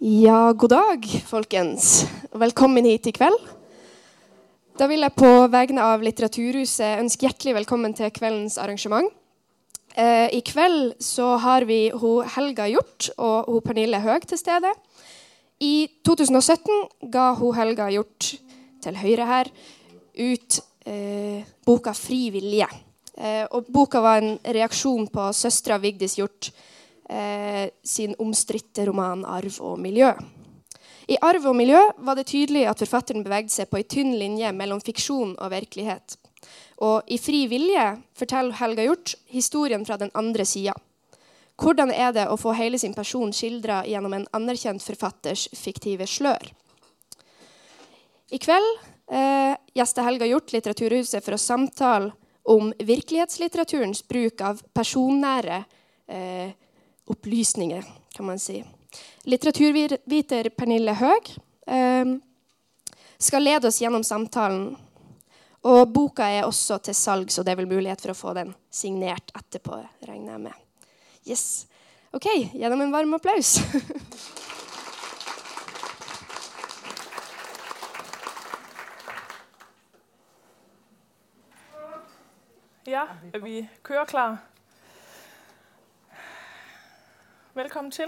Ja, god dag, folkens. Velkommen hit i kveld. Da vil jeg på vegne av Litteraturhuset ønske hjertelig velkommen til kveldens arrangement. Eh, I kveld så har vi ho Helga Hjort og ho Pernille Høeg til stede. I 2017 ga ho Helga Hjort til høyre her ut eh, boka 'Fri vilje'. Eh, og boka var en reaksjon på søstera Vigdis Hjort eh, sin omstridte roman 'Arv og miljø'. I 'Arv og miljø' var det tydelig at forfatteren bevegde seg på ei tynn linje mellom fiksjon og virkelighet. Og i 'Fri vilje' forteller Helga Hjort historien fra den andre sida. Hvordan er det å få hele sin person skildra gjennom en anerkjent forfatters fiktive slør? I kveld eh, gjester Helga Hjort Litteraturhuset for å samtale om virkelighetslitteraturens bruk av personnære eh, opplysninger, kan man si. Litteraturviter Pernille Høeg eh, skal lede oss gjennom samtalen. Og boka er også til salgs, og det er vel mulighet for å få den signert etterpå. regner jeg med. Yes. OK, gjennom en varm applaus. Ja, er vi kører klar? Velkommen til.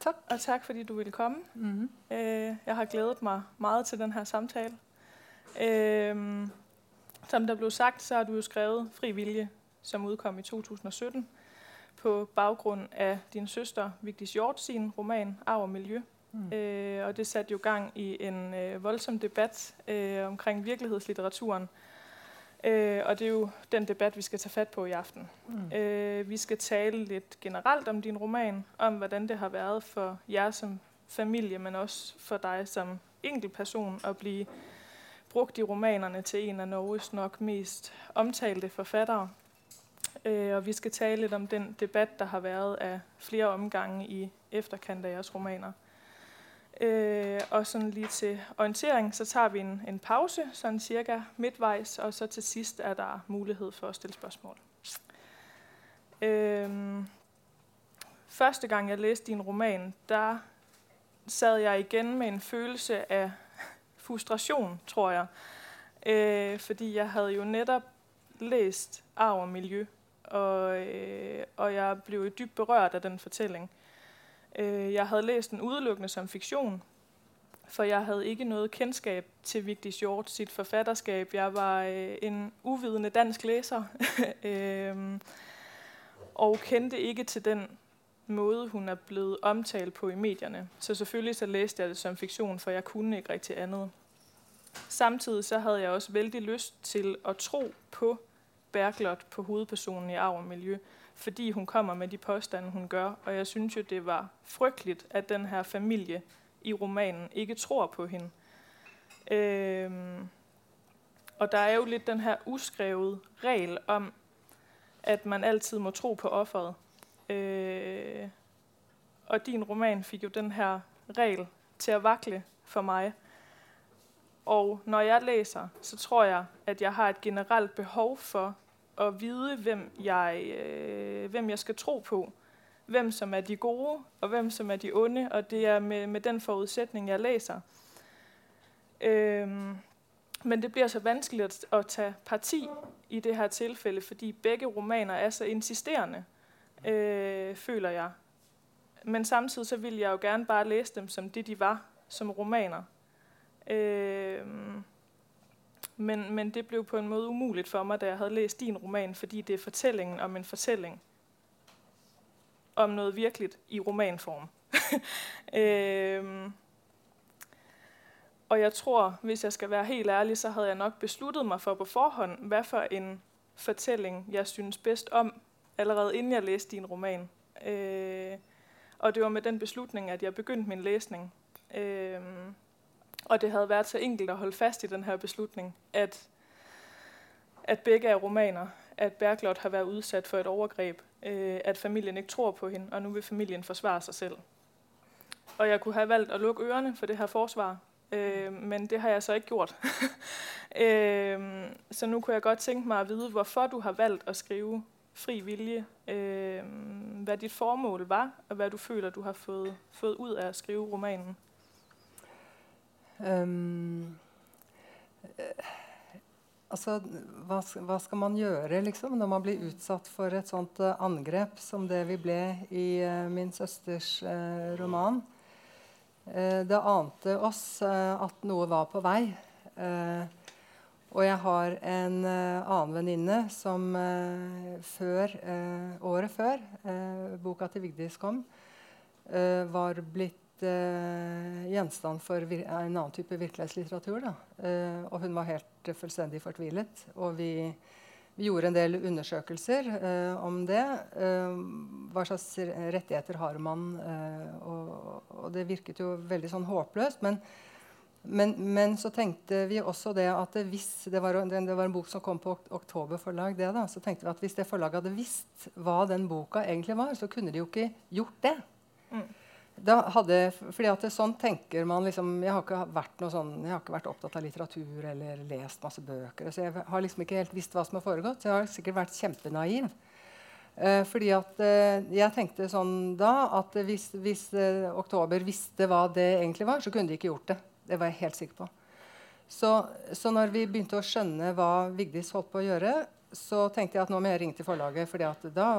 Tak. Og tak, fordi du ville komme. Mm-hmm. Øh, jeg har glædet mig meget til den her samtale. Øh, som der blev sagt, så har du jo skrevet Fri Vilje, som udkom i 2017, på baggrund af din søster Vigdis Hjort sin roman Arv og Miljø. Mm. Øh, og det satte jo gang i en øh, voldsom debat øh, omkring virkelighedslitteraturen. Øh, og det er jo den debat, vi skal tage fat på i aften. Mm. Øh, vi skal tale lidt generelt om din roman, om hvordan det har været for jer som familie, men også for dig som enkeltperson at blive brugt i romanerne til en af Norges nok mest omtalte forfattere. Øh, og vi skal tale lidt om den debat, der har været af flere omgange i efterkant af jeres romaner. Øh, og sådan lige til orientering, så tager vi en, en pause, sådan cirka midtvejs, og så til sidst er der mulighed for at stille spørgsmål. Øh, første gang jeg læste din roman, der sad jeg igen med en følelse af frustration, tror jeg. Øh, fordi jeg havde jo netop læst Arv og Miljø, og, øh, og jeg blev dybt berørt af den fortælling. Øh, jeg havde læst den udelukkende som fiktion, for jeg havde ikke noget kendskab til Vigdis Hjort, sit forfatterskab. Jeg var øh, en uvidende dansk læser, øh, og kendte ikke til den måde, hun er blevet omtalt på i medierne. Så selvfølgelig så læste jeg det som fiktion, for jeg kunne ikke rigtig andet. Samtidig så havde jeg også vældig lyst til at tro på Berglot, på hovedpersonen i Arv og Miljø, fordi hun kommer med de påstande, hun gør. Og jeg synes jo, det var frygteligt, at den her familie i romanen ikke tror på hende. Øhm, og der er jo litt den her uskrevet regel om, at man alltid må tro på offeret. Øh, og din roman fik jo den her regel til at vakle for meg. Og når jeg læser, så tror jeg, at jeg har et generelt behov for at vide, hvem jeg, øh, hvem jeg skal tro på. Hvem som er de gode, og hvem som er de onde. Og det er med, med den forudsætning, jeg læser. Øhm, men det bliver så vanskeligt at, at tage parti i det her tilfælde, fordi begge romaner er så insisterende, øh, føler jeg. Men samtidig så vil jeg jo gerne bare læse dem som det, de var, som romaner. Øh, men, men det blev på en måte umuligt for meg da jeg hadde læst din roman, fordi det er fortellingen om en fortelling om noe virkelig i romanform. øhm, og jeg tror, hvis jeg skal være helt ærlig, så hadde jeg nok besluttet meg for på forhånd, hva for en fortelling jeg synes bedst om, allerede innen jeg leste din roman. Øh, og det var med den beslutning, at jeg begynte min læsning. Øh, og det hadde vært så enkelt at holde fast i denne beslutningen at, at begge er romaner, at Berglot har vært utsatt for et overgreb, øh, at familien ikke tror på hende, og nu vil familien forsvare seg selv. Og jeg kunne ha valgt å lukke ørene for det her forsvar, øh, men det har jeg så ikke gjort. øh, så nå kunne jeg godt tænke meg å vite hvorfor du har valgt å skrive fri vilje, øh, hvad dit formål var, og hva du føler, du har fått ut av å skrive romanen. Um, altså, hva, hva, skal man gjøre liksom, når man blir utsatt for et sånt uh, angrep som det vi ble i uh, min søsters uh, roman? det ante oss at noe var på vei. og jeg har en annen venninne som før, året før boka til Vigdis kom, var blitt uh, gjenstand for en annen type virkelighetslitteratur. Uh, og hun var helt uh, fullstendig fortvilet. Og vi, vi, gjorde en del undersøkelser om det. hva slags rettigheter har man? Og, og, det virket jo veldig sånn håpløst. Men, men, men, så tenkte vi også det at hvis det var, det var en bok som kom på Oktober forlag, det da, så tenkte vi at hvis det forlaget hadde visst hva den boka egentlig var, så kunne de jo ikke gjort det. Mm hadde, fordi at sånn tenker man liksom, Jeg har ikke vært noe sånn, jeg har ikke vært opptatt av litteratur eller lest masse bøker. Så jeg har liksom ikke helt visst hva som har foregått. Så jeg har sikkert vært kjempenaiv. Eh, fordi at eh, jeg tenkte sånn da at hvis, hvis eh, Oktober visste hva det egentlig var, så kunne de ikke gjort det. Det var jeg helt sikker på. Så, så når vi begynte å skjønne hva Vigdis holdt på å gjøre, så tenkte jeg at nå må jeg ringe til forlaget, for da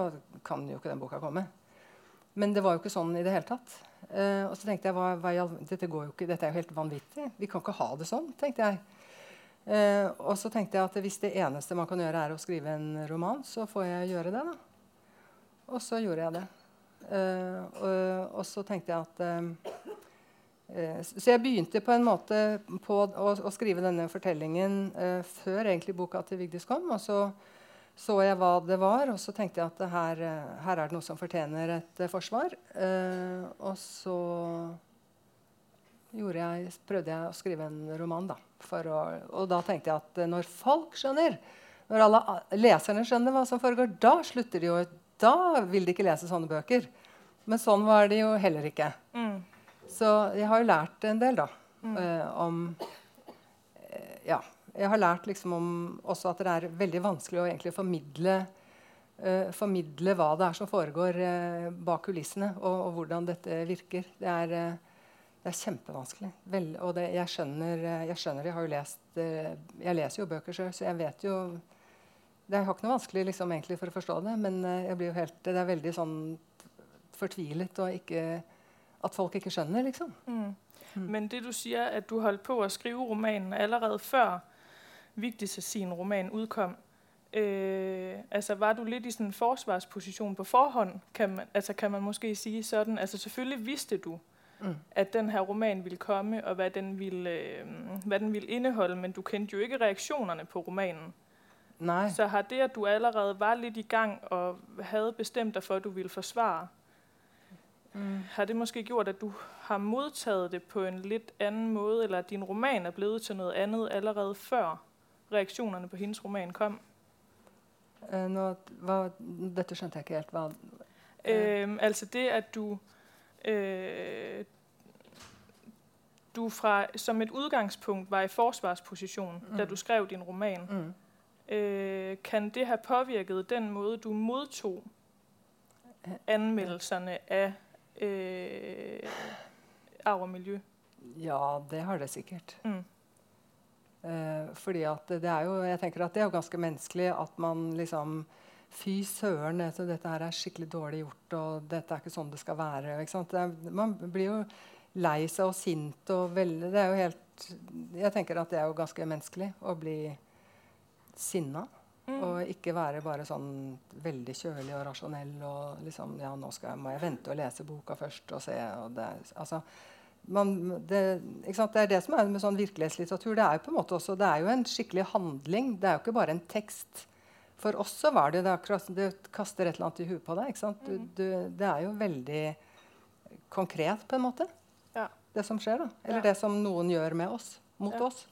kan jo ikke den boka komme. Men det var jo ikke sånn i det hele tatt. Uh, og så tenkte jeg hva, hva, dette, ikke, dette, er jo helt vanvittig. Vi kan ikke ha det sånn. tenkte jeg. Uh, og så tenkte jeg at hvis det eneste man kan gjøre, er å skrive en roman, så får jeg gjøre det. da. Og så gjorde jeg det. Uh, og, og, så tenkte jeg at Så jeg begynte på en måte på å, å skrive denne fortellingen før egentlig boka til Vigdis kom. og så så jeg hva det var, og så tenkte jeg at her, eh, her er det noe som fortjener et uh, forsvar. Eh, og så jeg, prøvde jeg å skrive en roman. Da, å, og da tenkte jeg at uh, når folk skjønner, når alle leserne skjønner hva som foregår, da slutter de jo Da vil de ikke lese sånne bøker. Men sånn var det jo heller ikke. Mm. Så jeg har jo lært en del da, mm. om ja, jeg har lært liksom om også at det er veldig vanskelig å egentlig formidle, uh, formidle hva det er som foregår uh, bak kulissene, og, og, hvordan dette virker. Det er, uh, det er kjempevanskelig. Vel, og det, jeg, skjønner, jeg skjønner Jeg har jo lest Jeg leser jo bøker sjøl, så jeg vet jo Det er ikke noe vanskelig liksom, egentlig for å forstå det, men jeg blir jo helt, det er veldig sånn fortvilet og ikke, at folk ikke skjønner, liksom. Mm. Mm. Men det du sier, at du holdt på å skrive romanen allerede før Vigdis sin roman udkom, øh, altså var du lidt i sådan en forsvarsposition på forhånd, kan man, altså kan man måske sige sådan. Altså selvfølgelig vidste du, mm. at den her roman ville komme, og hvad den ville, øh, hvad den ville indeholde, men du kendte jo ikke reaktionerne på romanen. Nej. Så har det, at du allerede var lidt i gang og havde bestemt dig for, at du ville forsvare, mm. har det måske gjort, at du har modtaget det på en lidt anden måde, eller at din roman er blevet til noget andet allerede før reaksjonene på hennes roman kom. Uh, nå, hva, dette skjønte jeg ikke helt. Hva, uh, altså det at du uh, du fra, som et utgangspunkt var i forsvarsposisjon mm. da du skrev din roman. Mm. kan det ha påvirket den måte du mottok anmeldelsene av arv og miljø? Ja, det har det sikkert. Mm. Fordi at det er jo, jeg tenker at det er jo ganske menneskelig at man liksom Fy søren, dette, dette her er skikkelig dårlig gjort, og dette er ikke sånn det skal være. Er, man blir jo lei seg og sint og veldig Det er jo helt Jeg tenker at det er jo ganske menneskelig å bli sinna. Mm. Og ikke være bare sånn veldig kjølig og rasjonell og liksom Ja, nå skal jeg, må jeg vente og lese boka først og se. Og det, altså, man, det, det, er det som er med sånn virkelighetslitteratur. Det er jo på en måte også, det er jo en skikkelig handling. Det er jo ikke bare en tekst. For oss så var det det, akkurat, det kaster et eller annet i huet på deg. Du, mm. du, det er jo veldig konkret, på en måte, ja. det som skjer. da. Eller ja. det som noen gjør med oss, mot ja. oss.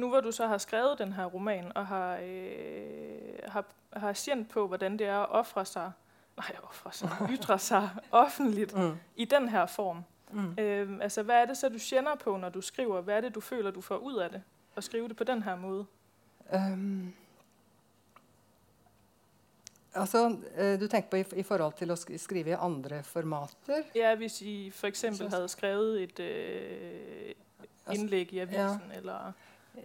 Nå hvor du så har skrevet denne romanen og har, øh, har, har kjent på hvordan det er å ofre seg Nei, ofre seg, ytre seg offentlig mm. i denne form Mm. Øh, altså, hvad er det så, du kjenner på, når du skriver? Hvad er det, du føler, du får ud af det? At skrive det på den her måde? Um, Altså, eh, du tenker på i, i forhold til å skrive i andre formater? Ja, hvis I eksempel Så- skrevet et øh, innlegg i avisen, eller...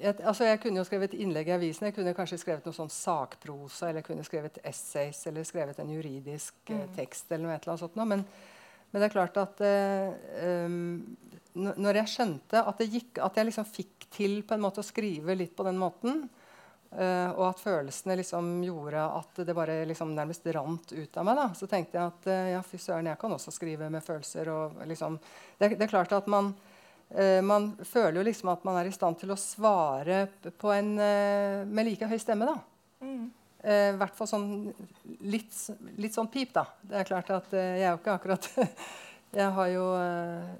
Jeg, altså jeg kunne jo skrevet innlegg i avisen. Jeg kunne kanskje skrevet noe sånn sakprosa, eller jeg kunne skrevet essays, eller skrevet en juridisk eh, Mm. tekst, eller noe et eller annet sånt. Men, men det er klart at eh, um, når jeg skjønte at gikk, at jeg liksom fikk til måte å skrive litt på den måten, eh, og at følelsene liksom gjorde at det bare liksom nærmest rant ut av meg, da, så tenkte jeg at eh, ja, fy søren, jeg kan også skrive med følelser. og liksom, det, det er klart at man Eh, man føler jo liksom at man er i stand til å svare en, eh, med like høy stemme. da. Mm. Eh, I hvert fall sånn litt, litt sånn pip, da. Det er klart at eh, jeg er jo ikke akkurat Jeg har jo eh,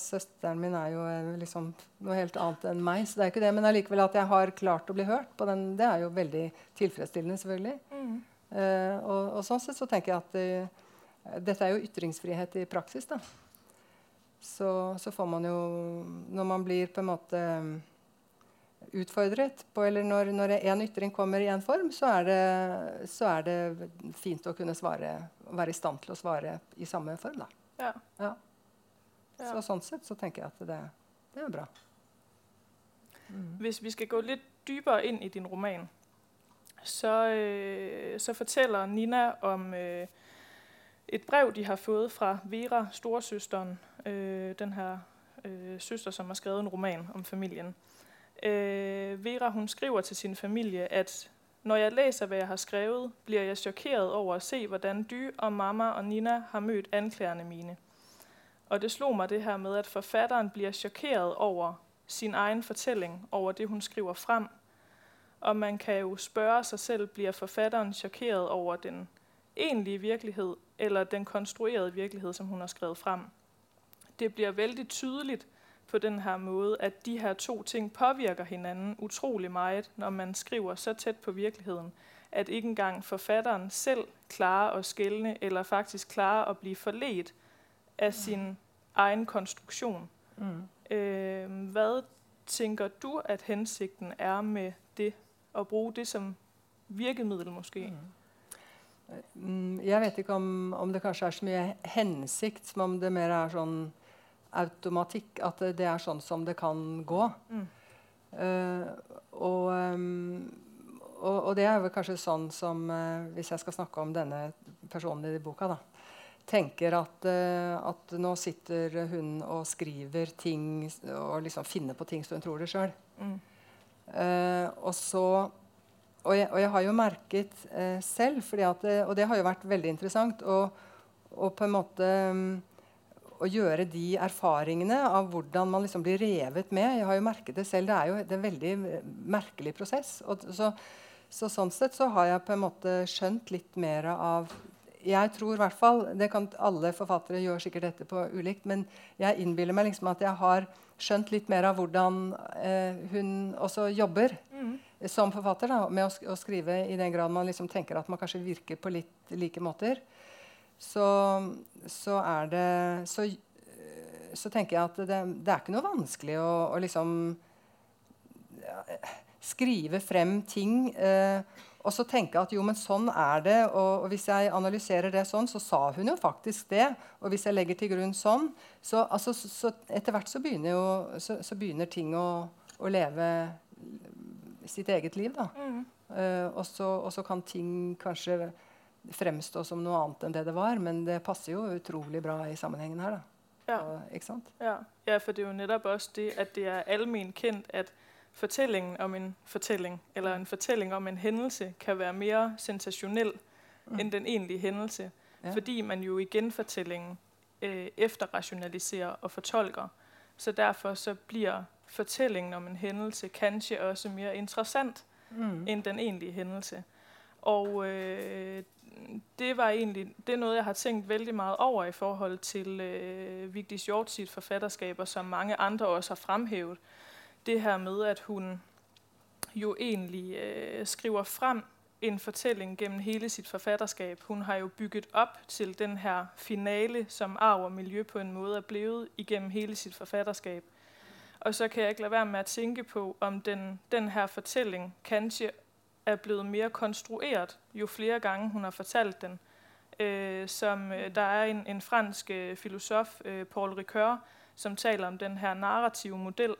Søsteren min er jo liksom noe helt annet enn meg, så det er ikke det. Men allikevel at jeg har klart å bli hørt på den, det er jo veldig tilfredsstillende, selvfølgelig. Mm. Eh, og, og sånn sett så tenker jeg at eh, dette er jo ytringsfrihet i praksis. da. Så, så får man jo Når man blir på en måte um, utfordret på Eller når, når en ytring kommer i en form, så er, det, så er det fint å kunne svare være i stand til å svare i samme form. da. Ja. Ja. Så sånn sett så tenker jeg at det, det er bra. Hvis vi skal gå litt dypere inn i din roman, så, øh, så forteller Nina om øh, et brev, de har fået fra Vera, storesøsteren, øh, den her øh, søster, som har skrevet en roman om familien. Øh, Vera hun skriver til sin familie, at når jeg læser, hvad jeg har skrevet, bliver jeg chokeret over at se, hvordan du og mamma og Nina har mødt anklagerne mine. Og det slog mig det her med, at forfatteren bliver chokeret over sin egen fortælling, over det, hun skriver frem. Og man kan jo spørge sig selv, bliver forfatteren chokeret over den egentlige virkelighed, eller den konstruerede virkelighed, som hun har skrevet frem. Det bliver vældig tydeligt på den her måde, at de her to ting påvirker hinanden utrolig meget, når man skriver så tæt på virkeligheden, at ikke engang forfatteren selv klarer at skælne, eller faktisk klarer at blive forledt af sin egen konstruktion. Øh, hvad tænker du, at hensigten er med det, at bruge det som virkemiddel måske? Mm, jeg vet ikke om, om det kanskje er så mye hensikt, som om det mer er sånn automatikk. At det, er sånn som det kan gå. Mm. Uh, og, um, og, og det er vel kanskje sånn som uh, Hvis jeg skal snakke om denne personen i boka, da, tenker at, uh, at nå sitter hun og skriver ting og liksom finner på ting som hun tror det sjøl. Mm. Og så og jeg, og jeg har jo merket selv, fordi at det, og det har jo vært veldig interessant, å, og på en måte mm, å gjøre de erfaringene av hvordan man liksom blir revet med. Jeg har jo merket det selv. Det er jo det er en veldig eh, merkelig prosess. Og, så, så sånn sett så har jeg på en måte skjønt litt mer av jeg tror i hvert fall, det kan Alle forfattere gjør sikkert dette på ulikt, men jeg innbiller meg liksom at jeg har skjønt litt mer av hvordan eh, hun også jobber Mm. som forfatter da, med å, å skrive i den grad man liksom tenker at man kanskje virker på litt like måter, så, så er det så, øh, så tenker jeg at det, det er ikke noe vanskelig å, å liksom ja, skrive frem ting. Eh, og så tenke at jo, men sånn er det. Og, og hvis jeg analyserer det sånn, så sa hun jo faktisk det. Og hvis jeg legger til grunn sånn, så, altså, så, så etter hvert så begynner, jo, så, så begynner ting å, å leve sitt eget liv. da. Mm. Eh, og, så, og så kan ting kanskje fremstå som noe annet enn det det var, men det passer jo utrolig bra i sammenhengen her. da. Ja. Og, ikke sant? Ja. ja, for det er jo nettopp også det, at det er almen kendt, at fortellingen om en fortelling eller en fortelling om en hendelse kan være mer sensasjonell Mm. enn den egentlige hendelse, Ja. Fordi man jo i gjenfortellingen øh, efterrationaliserer og fortolker. Så derfor så blir fortellingen om en hendelse kanskje også mer interessant Mm. enn den egentlige hendelse. Og øh, det var egentlig det er noget, jeg har tænkt vældig meget over i forhold til øh, Vigdis Hjort sit forfatterskab, som mange andre også har fremhævet. Det her med, at hun jo egentlig øh, skriver frem en fortælling gennem hele sit forfatterskab. Hun har jo bygget op til den her finale, som arv og miljø på en måde er blevet igennem hele sit forfatterskab. Og så kan jeg ikke lade være med at tænke på, om den, den her fortælling kanskje er blevet mere konstrueret, jo flere gange hun har fortalt den. Øh, som, øh, der er en, en fransk øh, filosof, øh, Paul Ricoeur, som taler om den her narrative model,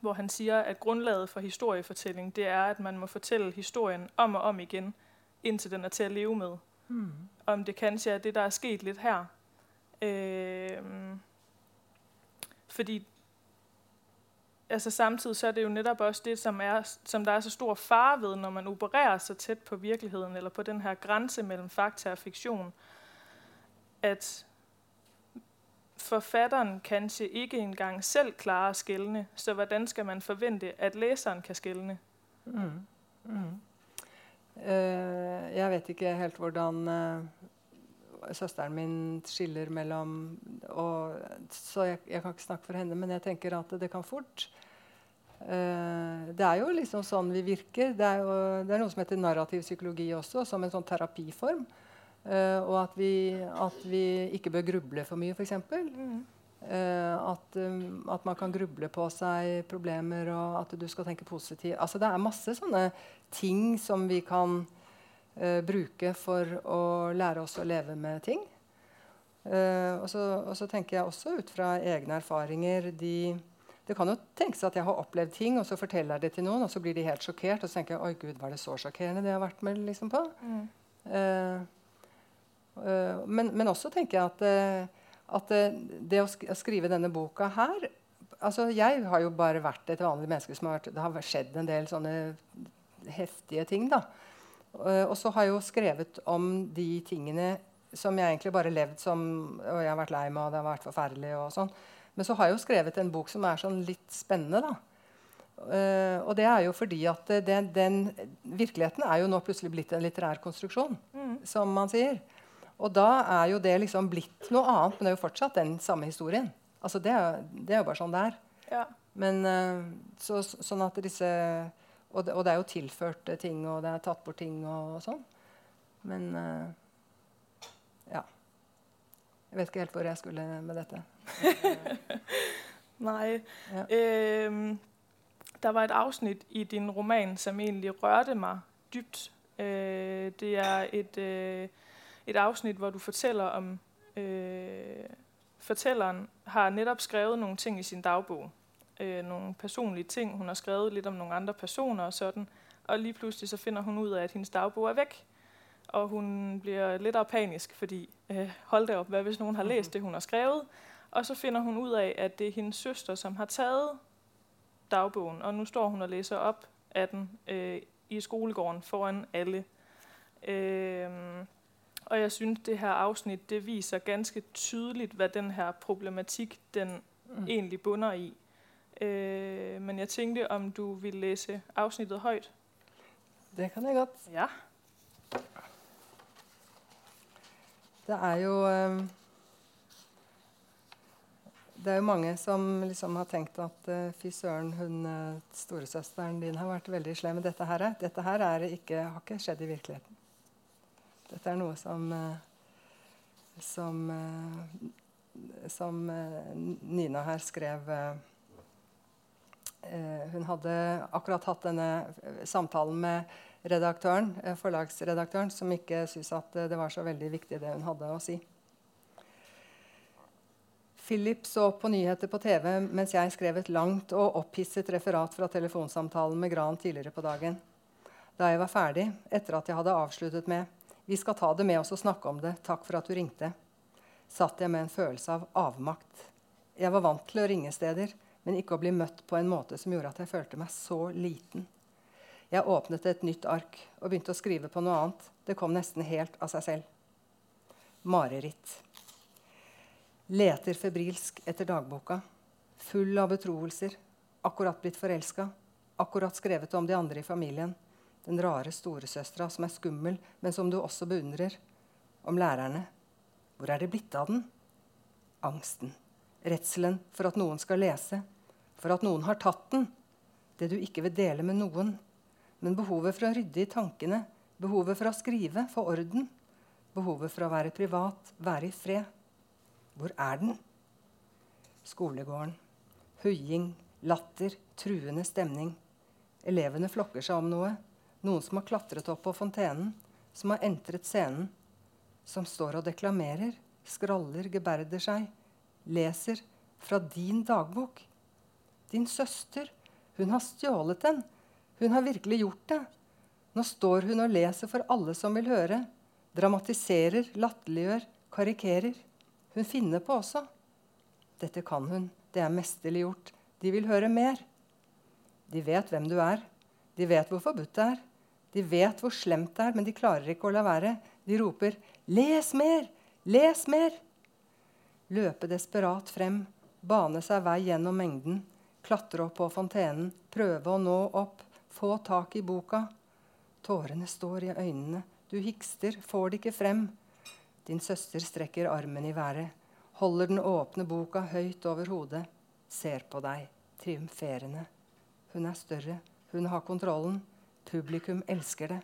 hvor han siger, at grundlaget for historiefortælling, det er, at man må fortælle historien om og om igen, indtil den er til at leve med. Mm. Om det kanskje er det, der er sket lidt her. Øh, fordi altså samtidig så er det jo netop også det, som, er, som der er så stor fare ved, når man opererer så tæt på virkeligheden, eller på den her grænse mellem fakta og fiktion, at forfatteren kanskje ikke engang selv klarer skældne, så hvordan skal man forvente, at læseren kan skældne? Mm. Mm. Uh, jeg vet ikke helt hvordan uh, søsteren min skiller mellom og, Så jeg, jeg, kan ikke snakke for henne, men jeg tenker at det kan fort uh, Det er jo liksom sånn vi virker. Det er, jo, det er noe som heter narrativ psykologi også, som en sånn terapiform. Uh, og at vi, at vi, ikke bør gruble for mye, f.eks. Mm. Uh, at, um, at, man kan gruble på seg problemer, og at du skal tenke positivt. Altså, det er masse sånne ting som vi kan bruke for å lære oss å leve med ting. og, så, og, så, tenker jeg også ut fra egne erfaringer de, Det kan jo tenkes at jeg har opplevd ting, og så forteller jeg det til noen, og så blir de helt sjokkert. Og så tenker jeg oi gud, var det så sjokkerende det jeg har vært med liksom, på? Mm. Uh, men, men, også tenker jeg at, uh, at uh, det å, skrive denne boka her altså Jeg har jo bare vært et vanlig menneske som har vært, Det har skjedd en del sånne heftige ting. da. Og så har jeg jo skrevet om de tingene som jeg egentlig bare levd som Og jeg har vært lei meg, og det har vært forferdelig. og sånn. Men så har jeg jo skrevet en bok som er sånn litt spennende. da. Uh, og det er jo fordi at den, den, virkeligheten er jo nå plutselig blitt en litterær konstruksjon, mm. som man sier. Og da er jo det liksom blitt noe annet, men det er jo fortsatt den samme historien. Altså Det er, det er jo bare sånn det er. Ja. Men uh, så, sånn at disse og det, og det, er jo tilført ting, og det er tatt bort ting og, og sånn. Men uh, ja. Jeg vet ikke helt hvor jeg skulle med dette. Nei. Ja. Eh, der var et avsnitt i din roman som egentlig rørte meg dypt. Eh, det er et eh, et afsnit, hvor du fortæller om, øh, fortælleren har netop skrevet nogle ting i sin dagbog. Øh, nogle personlige ting. Hun har skrevet lidt om nogle andre personer og sådan. Og lige pludselig så finder hun ud af, at hendes dagbog er væk. Og hun bliver lidt panisk, fordi øh, hold da op, hvad hvis nogen har læst det, hun har skrevet? Og så finder hun ud af, at det er hendes søster, som har taget dagbogen. Og nu står hun og læser op af den øh, i skolegården foran alle. Øh, og jeg synes, det her afsnit det viser ganske tydeligt, hvad den her problematik den mm. egentlig bunder i. Øh, men jeg tænkte, om du vil læse afsnittet højt. Det kan jeg godt. Ja. Det er jo øh, Det er jo mange som liksom har tenkt at øh, fy søren, hun uh, storesøsteren din har vært veldig slem. med dette her, dette her er ikke, har ikke skjedd i virkeligheten. Dette er noe som eh, som, eh, som Nina her skrev Hun hadde akkurat hatt denne samtalen med redaktøren, forlagsredaktøren, som ikke syntes at det var så veldig viktig, det hun hadde å si. Philip så på nyheter på TV mens jeg skrev et langt og opphisset referat fra telefonsamtalen med Gran tidligere på dagen. Da jeg var ferdig, etter at jeg hadde avsluttet med vi skal ta det med oss og snakke om det. Takk for at du ringte. Satt jeg med en følelse av avmakt. Jeg var vant til å ringe steder, men ikke å bli møtt på en måte som gjorde at jeg følte meg så liten. Jeg åpnet et nytt ark og begynte å skrive på noe annet. Det kom nesten helt av seg selv. Mareritt. Leter febrilsk etter dagboka. Full av betroelser. Akkurat blitt forelska. Akkurat skrevet om de andre i familien den rare storesøstera som er skummel, men som du også beundrer. Om lærerne. Hvor er det blitt av den? Angsten. Redselen for at noen skal lese. For at noen har tatt den. Det du ikke vil dele med noen. Men behovet for å rydde i tankene. Behovet for å skrive, få orden. Behovet for å være privat, være i fred. Hvor er den? Skolegården. Høying, latter, truende stemning. Elevene flokker seg om noe. Noen som har klatret opp på fontenen, som har entret scenen. Som står og deklamerer, skraller, geberder seg, leser fra din dagbok. Din søster, hun har stjålet den. Hun har virkelig gjort det. Nå står hun og leser for alle som vil høre. Dramatiserer, latterliggjør, karikerer. Hun finner på også. Dette kan hun. Det er mesterlig gjort. De vil høre mer. De vet hvem du er. De vet hvor forbudt det er. De vet hvor slemt det er, men de klarer ikke å la være. De roper 'Les mer! Les mer!' Løpe desperat frem, bane seg vei gjennom mengden, klatre opp på fontenen, prøve å nå opp, få tak i boka. Tårene står i øynene. Du hikster, får det ikke frem. Din søster strekker armen i været, holder den åpne boka høyt over hodet, ser på deg, triumferende. Hun er større, hun har kontrollen. Publikum elsker det.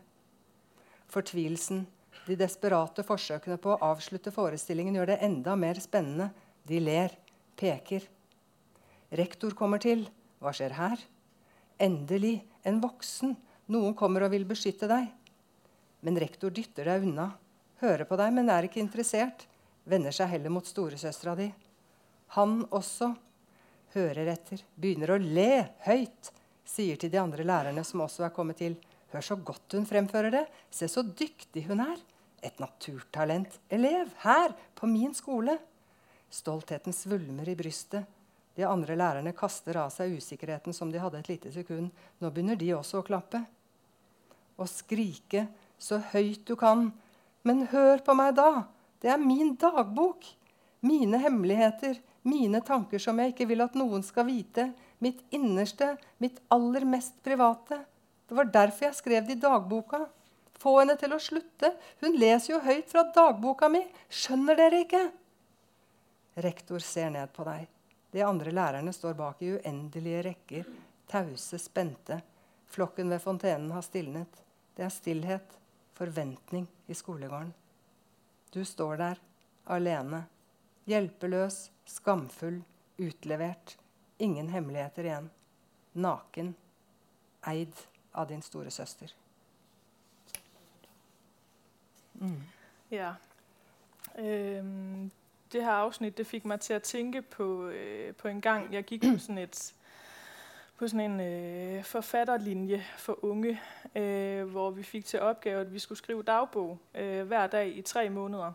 Fortvilelsen, de desperate forsøkene på å avslutte forestillingen gjør det enda mer spennende. De ler, peker. Rektor kommer til. Hva skjer her? Endelig, en voksen. Noen kommer og vil beskytte deg. Men rektor dytter deg unna. Hører på deg, men er ikke interessert. Vender seg heller mot storesøstera di. Han også hører etter, begynner å le høyt. Sier til de andre lærerne som også er kommet til. Hør så godt hun fremfører det. Se så dyktig hun er. Et naturtalent. Elev her, på min skole. Stoltheten svulmer i brystet. De andre lærerne kaster av seg usikkerheten som de hadde et lite sekund. Nå begynner de også å klappe. Og skrike så høyt du kan. Men hør på meg da! Det er min dagbok. Mine hemmeligheter, mine tanker som jeg ikke vil at noen skal vite. Mitt innerste, mitt aller mest private. Det var derfor jeg skrev det i dagboka. Få henne til å slutte. Hun leser jo høyt fra dagboka mi. Skjønner dere ikke? Rektor ser ned på deg. De andre lærerne står bak i uendelige rekker, tause, spente. Flokken ved fontenen har stilnet. Det er stillhet, forventning i skolegården. Du står der, alene. Hjelpeløs, skamfull, utlevert. Ingen hemmeligheter igjen. Naken. Eid av din store søster. Mm. Ja. Øhm, det her afsnit det fik mig til at tænke på, øh, på en gang, jeg gik på sådan, et, på sådan en øh, forfatterlinje for unge, øh, hvor vi fik til opgave, at vi skulle skrive dagbog øh, hver dag i tre måneder.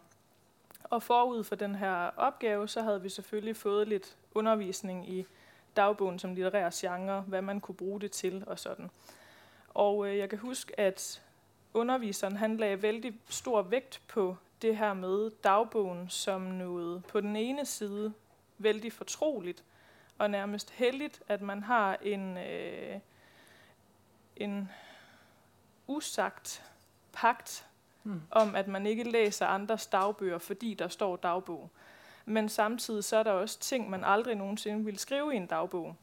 Og forud for den her opgave, så havde vi selvfølgelig fået lidt undervisning i dagbogen som litterær genre, hvad man kunne bruge det til og sådan. Og øh, jeg kan huske, at underviseren han lagde vældig stor vægt på det her med dagbogen som noget på den ene side vældig fortroligt og nærmest heldigt, at man har en, øh, en usagt pagt mm. om, at man ikke læser andres dagbøger, fordi der står dagbog. Men samtidig så er der også ting, man aldrig nogensinde vil skrive i en dagbog.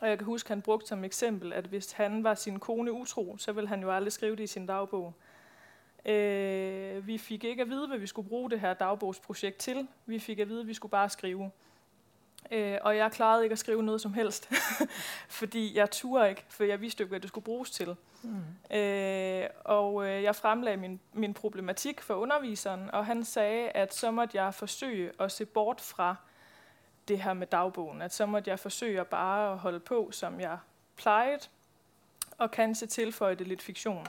Og jeg kan huske, han brugte som eksempel, at hvis han var sin kone utro, så ville han jo aldrig skrive det i sin dagbog. Øh, vi fik ikke at vide, hvad vi skulle bruge det her dagbogsprojekt til. Vi fik at vide, at vi skulle bare skrive. Øh, og jeg klarede ikke at skrive noget som helst, fordi jeg turde ikke, for jeg vidste ikke, hvad det skulle bruges til. Mm. Øh, og øh, jeg fremlagde min, min problematik for underviseren, og han sagde, at så måtte jeg forsøge at se bort fra det her med dagbogen. At så måtte jeg forsøge at bare at holde på, som jeg plejede, og kanskje tilføje det lidt fiktion.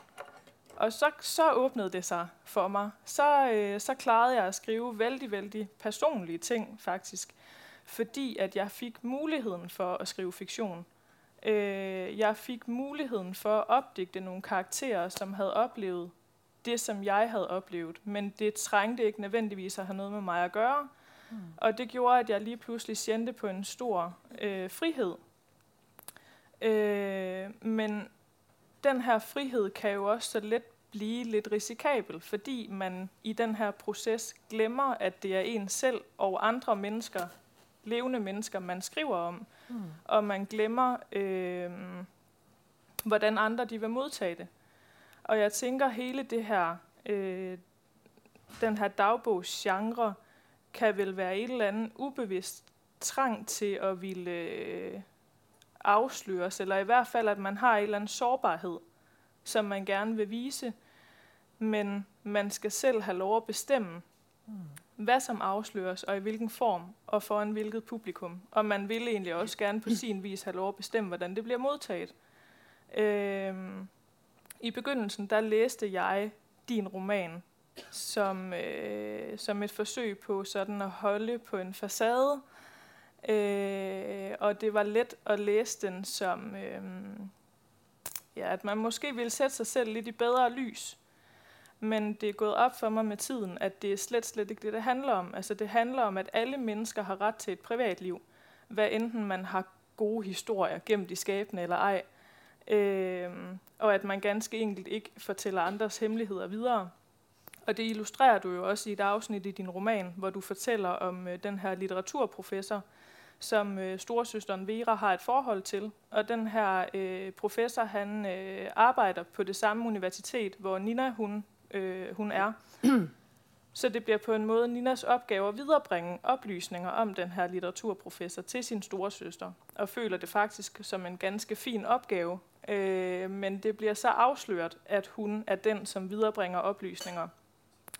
Og så, så åbnede det sig for mig. Så, øh, så klarede jeg at skrive vældig, vældig personlige ting, faktisk. Fordi at jeg fik muligheden for at skrive fiktion. Øh, jeg fik muligheden for at opdigte nogle karakterer, som havde oplevet det, som jeg havde oplevet. Men det trængte ikke nødvendigvis at have noget med mig at gøre. Mm. Og det gjorde, at jeg lige pludselig kjente på en stor øh, frihed. Øh, men den her frihed kan jo også så let blive lidt risikabel, fordi man i den her proces glemmer, at det er en selv og andre mennesker, levende mennesker, man skriver om. Mm. Og man glemmer, øh, hvordan andre de vil modtage det. Og jeg tænker, hele det her, øh, den her dagbogsgenre, kan vel være et eller andet ubevidst trang til at ville øh, afsløres, eller i hvert fald, at man har en eller anden sårbarhed som man gerne vil vise, men man skal selv have lov at bestemme, hvad som afsløres, og i hvilken form, og foran hvilket publikum. Og man vil egentlig også gerne på sin vis have lov at bestemme, hvordan det bliver modtaget. Øhm, I begyndelsen, der læste jeg din roman som, øh, som et forsøg på sådan at holde på en facade, øh, og det var let at læse den som, øh, ja, at man måske ville sætte sig selv lidt i bedre lys. Men det er gået op for mig med tiden, at det er slet, slet ikke det, det handler om. Altså det handler om, at alle mennesker har ret til et privatliv. Hvad enten man har gode historier gemt de skabene eller ej. Øh, og at man ganske enkelt ikke fortæller andres hemmeligheder videre. Og det illustrerer du jo også i et afsnit i din roman, hvor du fortæller om øh, den her litteraturprofessor, som øh, storesøsteren Vera har et forhold til. Og den her øh, professor, han øh, arbejder på det samme universitet, hvor Nina hun, øh, hun er. Så det bliver på en måde Ninas opgave at viderebringe oplysninger om den her litteraturprofessor til sin storesøster, og føler det faktisk som en ganske fin opgave. Øh, men det bliver så afsløret, at hun er den, som viderebringer oplysninger,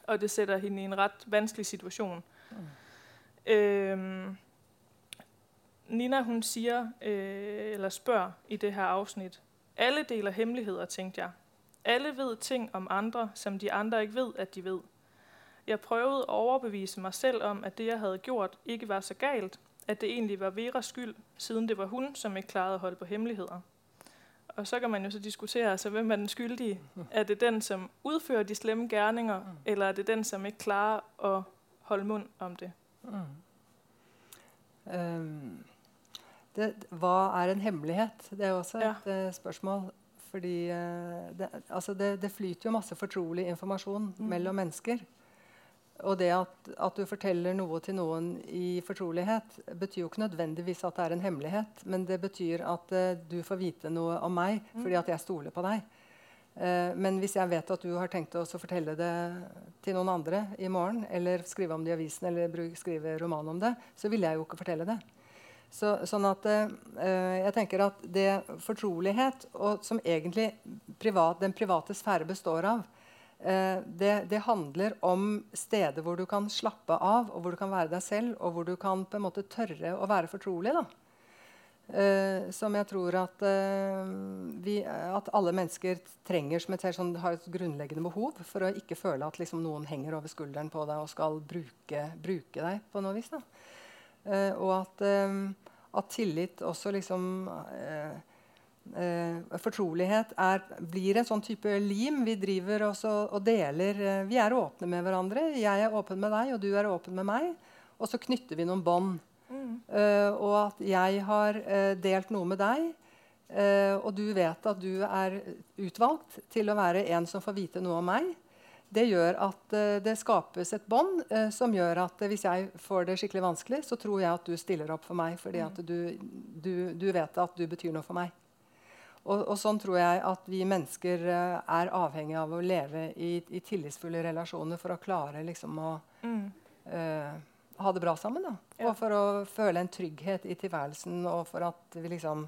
og det sætter hende i en ret vanskelig situation. Mm. Øh, Nina hun siger, øh, eller spørger i det her afsnit, alle deler hemmeligheder, tænkte jeg. Alle ved ting om andre, som de andre ikke ved, at de ved. Jeg prøvede at overbevise mig selv om, at det, jeg havde gjort, ikke var så galt, at det egentlig var Veras skyld, siden det var hun, som ikke klarede at holde på hemmeligheder. Og så kan man jo så diskutere, altså, hvem er den skyldige? Er det den, som udfører de slemme gerninger, eller er det den, som ikke klarer at holde mund om det? Mm. Um, det, hva er en hemmelighet? Det er også et ja. uh, spørsmål. Fordi uh, det, altså det, det, flyter jo masse fortrolig informasjon mm. mellom mennesker. Og det at, at, du forteller noe til noen i fortrolighet, betyr jo ikke nødvendigvis at det er en hemmelighet, men det betyr at uh, du får vite noe om meg mm. fordi at jeg stoler på deg. Uh, men hvis jeg vet at du har tenkt å fortelle det til noen andre i morgen, eller skrive om det i avisen eller skrive roman om det, så vil jeg jo ikke fortelle det. Så, sånn at uh, jeg tenker at det fortrolighet, og som egentlig privat, den private sfære består av, Eh, det, det, handler om steder hvor du kan slappe av, og hvor du kan være deg selv, og hvor du kan på en måte tørre å være fortrolig. da. Uh, som jeg tror at, uh, vi, at, alle mennesker trenger som et, sånn, har et grunnleggende behov for å ikke føle at liksom, noen henger over skulderen på deg og skal bruke, bruke deg på noe vis. Uh, og at, at, tillit også liksom eh, fortrolighet er, blir en sånn type lim. Vi driver også og deler eh, Vi er åpne med hverandre. Jeg er åpen med deg, og du er åpen med meg. Og så knytter vi noen bånd. Mm. Eh, og at jeg har eh, delt noe med deg, uh, og du vet at du er utvalgt til å være en som får vite noe om meg. Det gjør at uh, det skapes et bånd uh, som gjør at uh, hvis jeg får det skikkelig vanskelig, så tror jeg at du stiller opp for meg fordi at du, du, du vet at du betyr noe for meg. Og, og, sånn tror jeg at vi mennesker er avhengig av å leve i, i, tillitsfulle relasjoner for å klare liksom, å mm. uh, ha det bra sammen. Da. Ja. Og for å føle en trygghet i tilværelsen, og for at vi, liksom,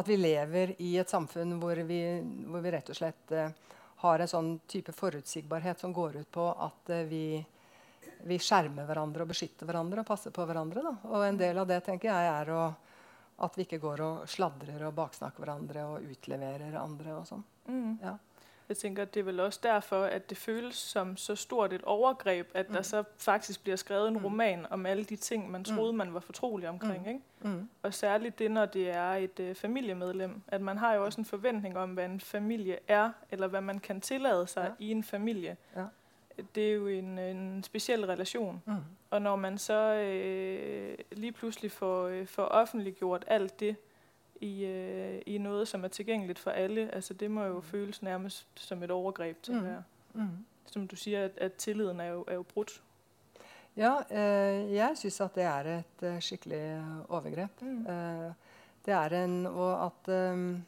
at vi lever i et samfunn hvor vi, hvor vi rett og slett uh, har en sånn type forutsigbarhet som går ut på at vi, vi skjermer hverandre og beskytter hverandre og passer på hverandre. Da. Og en del av det tenker jeg er å at vi ikke går og sladrer og baksnakker hverandre og utleverer andre. og sånn. Mm. Ja. Jeg tænker, at det er vel også derfor, at det føles som så stort et overgreb, at mm. der så faktisk bliver skrevet en mm. roman om alle de ting, man trodde troede, man var fortrolig omkring. Mm. Ikke? Mm. Og særligt det, når det er et uh, familiemedlem. At man har jo også en forventning om, hvad en familie er, eller hvad man kan tillade sig ja. i en familie. Ja det er jo en, en speciel relation. Mm. Og når man så øh, lige pludselig får, øh, får offentliggjort alt det i, øh, i noget, som er tilgængeligt for alle, altså det må jo mm. føles nærmest som et overgreb til mm. her. Mm. Som du siger, at, at tilliden er jo, er jo brudt. Ja, øh, jeg syns at det er et øh, skikkelig overgrep. Mm. Uh, det er en Og at um,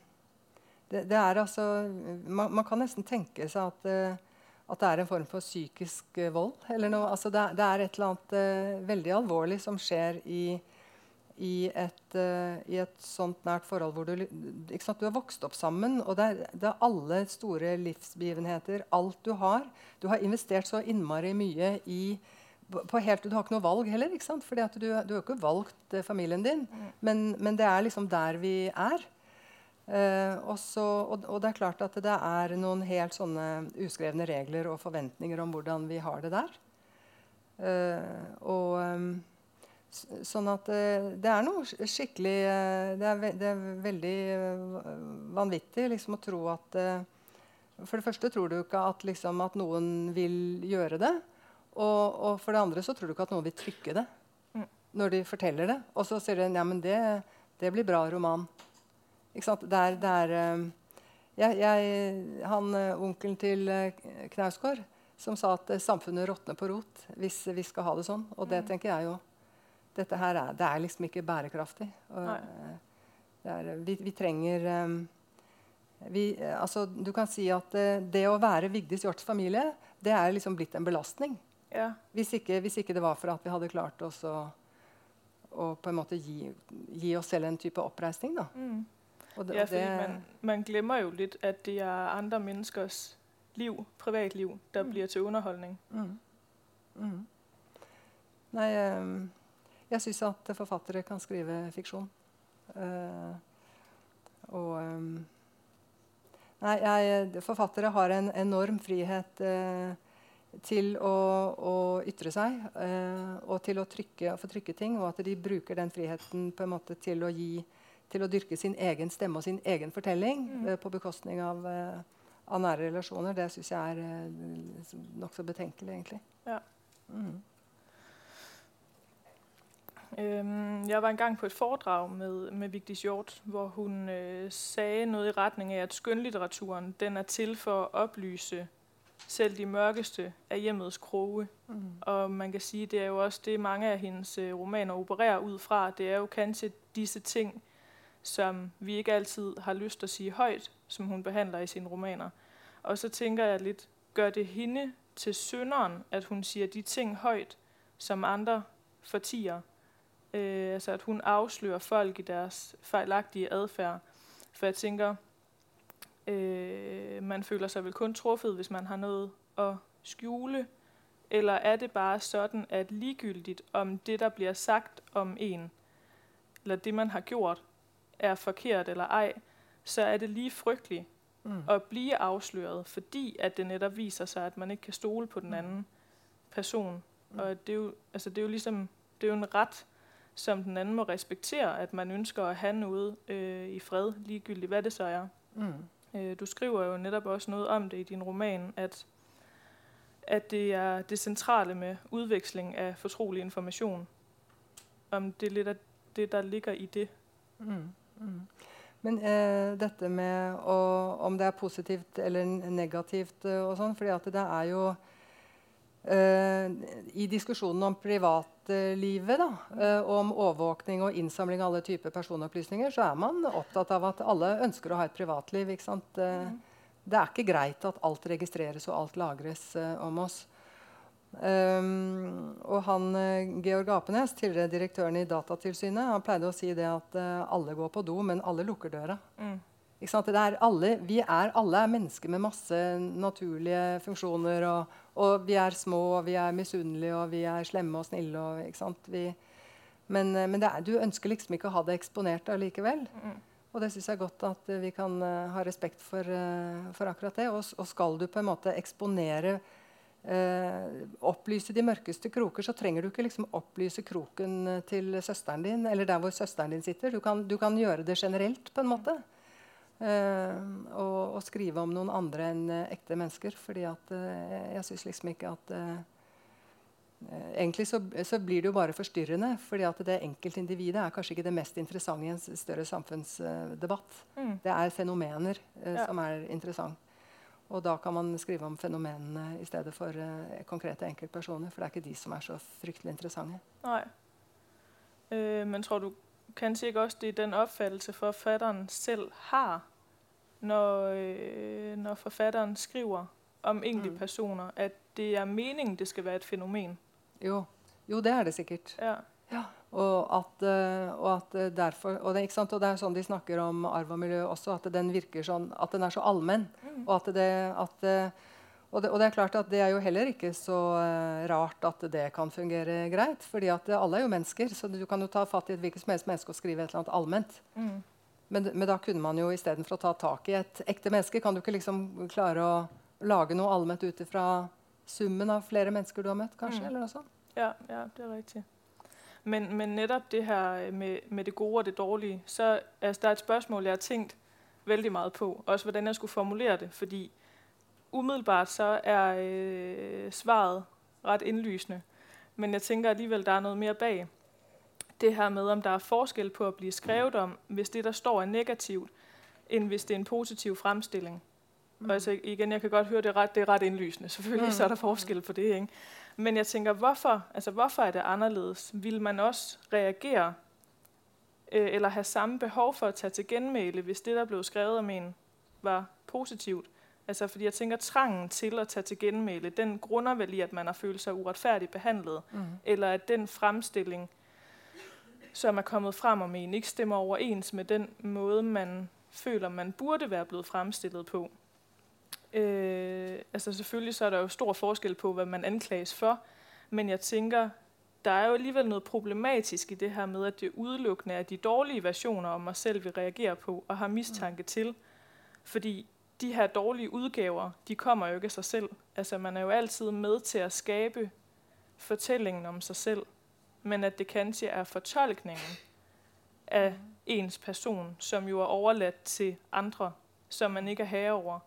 det, det, er altså man, man, kan nesten tenke seg at uh, at det er en form for psykisk vold. eller noe. Altså det, det, er et eller annet uh, veldig alvorlig som skjer i, i et, uh, i et sånt nært forhold hvor du, ikke sant? du har vokst opp sammen, og det er, det er alle store livsbegivenheter, alt du har. Du har investert så innmari mye i på helt, Du har ikke noe valg heller, ikke sant? Fordi at du, du har ikke valgt eh, familien din. Men, men det er liksom der vi er. Eh, og, så, og, og det er klart at det er noen helt sånne uskrevne regler og forventninger om hvordan vi har det der. Eh, og ehm, Sånn at eh, det er noe skikkelig eh, det, er ve det er veldig eh, vanvittig liksom, å tro at For det første tror du ikke at, liksom, at noen vil gjøre det. Og, og for det andre så tror du ikke at noen vil trykke det Mm. når de forteller det. Og så sier de ja, men det, det blir bra roman. Ikke sant? Det er, det er jeg, jeg, han Onkelen til Knausgård som sa at samfunnet råtner på rot hvis vi skal ha det sånn. Og det tenker jeg jo. Dette her er, det er liksom ikke bærekraftig. Eh, det er, vi, vi trenger um, vi, eh, altså, Du kan si at uh, det å være Vigdis Hjorts familie, det er liksom blitt en belastning. Ja. Hvis ikke, hvis ikke det var for at vi hadde klart oss å, å på en måte gi, gi oss selv en type oppreisning. Da. Mm. Og det, Ja, fordi det, man, man glemmer jo litt at det er andre menneskers liv, privatliv, der blir til underholdning. Mm. Mm. Nei, eh, jeg syns at forfattere kan skrive fiksjon. Uh, og um, Nei, jeg, forfattere har en enorm frihet uh, til å, å ytre seg uh, og til å trykke, få trykke ting, og at de bruker den friheten på en måte til å gi til å dyrke sin egen stemme og sin egen fortelling Mm. på bekostning av, av nære relasjoner, det syns jeg er uh, nokså betenkelig, egentlig. Ja. Mm. Jeg var engang på et foredrag med, med Vigdis Hjort, hvor hun øh, sagde noget i retning af, at skønlitteraturen den er til for at oplyse selv de mørkeste af hjemmets kroge. Mm. Og man kan sige, det er jo også det, mange af hendes øh, romaner opererer ud fra. Det er jo kanskje disse ting, som vi ikke altid har lyst til at sige højt, som hun behandler i sine romaner. Og så tænker jeg lidt, gør det hende til synderen, at hun siger de ting højt, som andre fortier? Øh, altså at hun afslører folk i deres fejlagtige adfærd. For jeg tænker, øh, man føler sig vel kun truffet, hvis man har noget at skjule. Eller er det bare sådan, at ligegyldigt om det, der bliver sagt om en, eller det, man har gjort, er forkert eller ej, så er det lige frygteligt Mm. at blive afsløret, fordi at det netop viser sig, at man ikke kan stole på den anden person. Mm. Og det er jo, altså det er jo ligesom, det er jo en ret, som den anden må respektere, at man ønsker at have noget øh, i fred, ligegyldigt hvad det så er. Mm. Øh, du skriver jo netop også noget om det i din roman, at, at det er det centrale med udveksling af fortrolig information. Om det er lidt af det, der ligger i det. Mm. Mm. Men eh, dette med å, om det er positivt eller negativt eh, og sånn, fordi at det er jo I diskusjonen om privatlivet da, eh, om overvåkning og innsamling av alle typer personopplysninger, så er man opptatt av at alle ønsker å ha et privatliv. Eh, Det er ikke greit at alt registreres og alt lagres eh, om oss. Um, og han, eh, Georg Apenes, tidligere direktøren i Datatilsynet, han pleide å si det at uh, alle går på do, men alle lukker døra. Mm. Ikke sant? Det er alle, vi er alle er mennesker med masse naturlige funksjoner. Og, og vi er små, og vi er misunnelige, og vi er slemme og snille. Og? Vi, men eh, men det er, du ønsker liksom ikke å ha det eksponert allikevel. Mm. Og det syns jeg er godt at eh, vi kan uh, ha respekt for, uh, for akkurat det. Og, og skal du på en måte eksponere uh, Opplyse de mørkeste kroker, så trenger du ikke liksom opplyse kroken til søsteren din, eller der hvor søsteren din sitter. Du kan, du kan gjøre det generelt, på en måte. Eh, og, og skrive om noen andre enn eh, ekte mennesker. fordi at eh, jeg syns liksom ikke at Egentlig så, så blir det jo bare forstyrrende. fordi at det enkeltindividet er kanskje ikke det mest interessante i en større samfunnsdebatt. Mm. Det er fenomener Ja. som er interessant. Og da kan man skrive om fenomenene i stedet for uh, konkrete enkeltpersoner. For det er ikke de som er så fryktelig interessante. Nei. Uh, men tror du kanskje ikke også, det er den oppfattelse forfatteren selv har, når, øh, når forfatteren skriver om enkelte Mm. at det er meningen, det skal være et fenomen. Jo, jo det er det sikkert. Ja. Ja, Og at, eh, og at eh, derfor, og det, ikke sant? og det er sånn de snakker om arv og miljø også, at den virker sånn, at den er så allmenn. Og, at det, at, eh, og, det, og det er klart at det er jo heller ikke så rart at det kan fungere greit. fordi at alle er jo mennesker, så du kan jo ta fatt i et hvilket som helst menneske og skrive et eller annet allment. Mm. Men, men da kunne man jo istedenfor å ta tak i et ekte menneske, kan du ikke liksom klare å lage noe allment ut ifra summen av flere mennesker du har møtt, kanskje? Mm. eller noe sånt? Ja, ja, det er riktig. Men, men netop det her med, med det gode og det dårlige, så altså, der er et spørsmål, jeg har tænkt vældig meget på. Også hvordan jeg skulle formulere det, fordi umiddelbart så er øh, svaret ret indlysende. Men jeg tænker alligevel, der er noget mere bag. Det her med, om der er forskel på at blive skrevet om, hvis det, der står, er negativt, end hvis det er en positiv fremstilling. Mm. Og altså igen, jeg kan godt høre, det er ret, det er ret indlysende. Selvfølgelig mm. så er der forskel på det, ikke? Men jeg tænker, hvorfor, altså, hvorfor er det anderledes? Vil man også reagere øh, eller have samme behov for at tage til genmæle, hvis det, der blev skrevet om en, var positivt? Altså, fordi jeg tænker, trangen til at tage til genmæle, den grunder vel i, at man har følt sig uretfærdigt behandlet, Mm. eller at den fremstilling, som er kommet frem om en, ikke stemmer overens med den måde, man føler, man burde være blevet fremstillet på. Øh, altså selvfølgelig så er der jo stor forskel på, hvad man anklages for, men jeg tænker, der er jo alligevel noget problematisk i det her med, at det udelukkende er de dårlige versioner om mig selv, vi reagerer på og har mistanke til. Fordi de her dårlige udgaver, de kommer jo ikke af sig selv. Altså man er jo altid med til at skabe fortællingen om sig selv, men at det kanskje er fortolkningen av ens person, som jo er overladt til andre, som man ikke er herre over.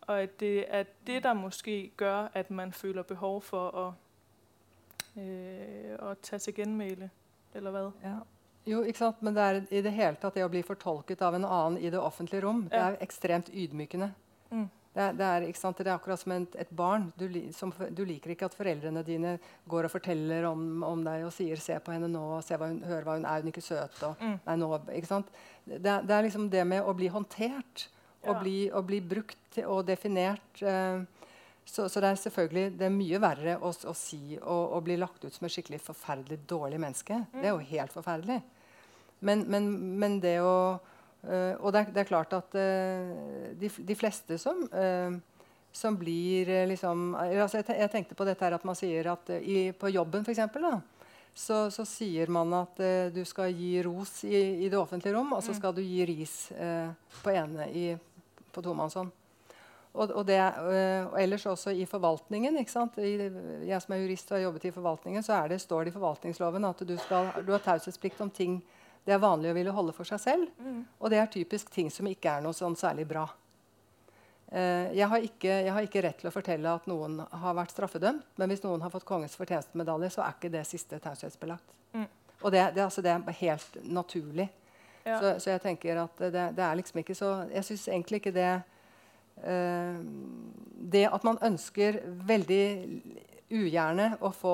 Og at det er det, der måske gør, at man føler behov for at, øh, at ta til genmæle, eller hvad? Ja. Jo, ikke sant? Men det er i det hele tatt det å bli fortolket av en annen i det offentlige rom, det Ja. er ekstremt ydmykende. Mm. Det er, det, er, det er akkurat som et, et barn. Du, som, du liker ikke at foreldrene dine går og forteller om, om deg og sier 'se på henne nå', se hva hun, 'hør hva hun er, hun ikke søt'? Og, Mm. nei, nå, ikke? Det, er- det er liksom det med å bli håndtert og, Ja. bli, og bli brukt og definert. Eh, så, så det er selvfølgelig det er mye verre å, å si og, bli lagt ut som et skikkelig forferdelig dårlig menneske. Det er jo helt forferdelig. Men, men, men det å øh, Og det er, det er klart at uh, de, de fleste som, uh, som blir liksom altså jeg, te- jeg tenkte på dette her at man sier at i, på jobben, f.eks., så, så sier man at du skal gi ros i, i det offentlige rom, og så Mm. skal du gi ris på ene i, på tomannshånd. Og, og, det, og ellers også i forvaltningen. ikke sant? I, jeg som er jurist og har jobbet i forvaltningen, så er det, står det i forvaltningsloven at du, skal, du har taushetsplikt om ting det er vanlig å ville holde for seg selv. Mm. Og det er typisk ting som ikke er noe sånn særlig bra. Eh, jeg, har ikke, jeg har ikke rett til å fortelle at noen har vært straffedømt, men hvis noen har fått kongens fortjenestemedalje, så er ikke det siste taushetsbelagt. Mm. Og det, det, altså, det er helt naturlig. Ja. Så, så jeg tenker at det, det er liksom ikke så Jeg syns egentlig ikke det eh, Det at man ønsker veldig ugjerne å få,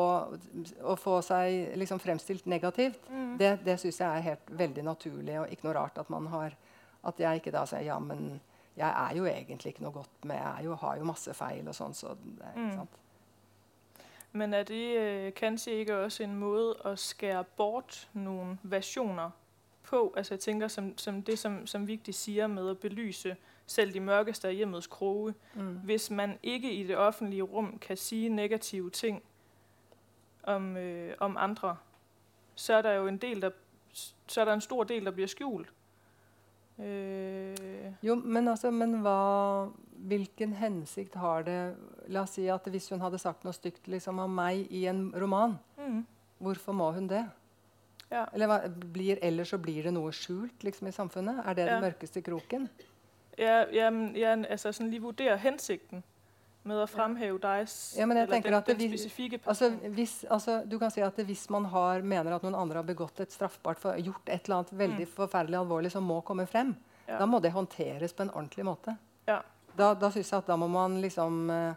å få seg liksom fremstilt negativt, Mm. det, det syns jeg er helt veldig naturlig, og ikke noe rart at man har At jeg ikke da sier ja, men jeg er jo egentlig ikke noe godt med Jeg jo, har jo masse feil og sånn, så det, Mm. ikke sant? Men er det øh, kanskje ikke også en måte å skære bort noen versjoner på? Altså jeg tenker som, som det som, som Vigtig sier med å belyse selv de mørkeste af hjemmets kroge. Mm. Hvis man ikke i det offentlige rum kan sige negative ting om, øh, om andre, så er der jo en del, der, så er der en stor del, der bliver skjult. Øh, Jo, men, altså, men hva, hvilken hensikt har det La oss si at hvis hun hadde sagt noe stygt liksom, om meg i en roman, mm, hvorfor må hun det? ja. Eller hva, blir, Ellers så blir det noe skjult liksom, i samfunnet? Er det Ja. den mørkeste kroken? Ja, jamen, ja, altså sådan lige vurdere hensikten med å fremhæve deg Ja, men jeg eller den, at det den spesifikke personen. Altså, hvis, altså, du kan si at Hvis man har, mener at noen andre har begått et straffbart, for, gjort et eller annet veldig Mm. forferdelig alvorlig som må komme frem, Ja. da må det håndteres på en ordentlig måte. Ja. Da, da synes jeg at da må man liksom eh,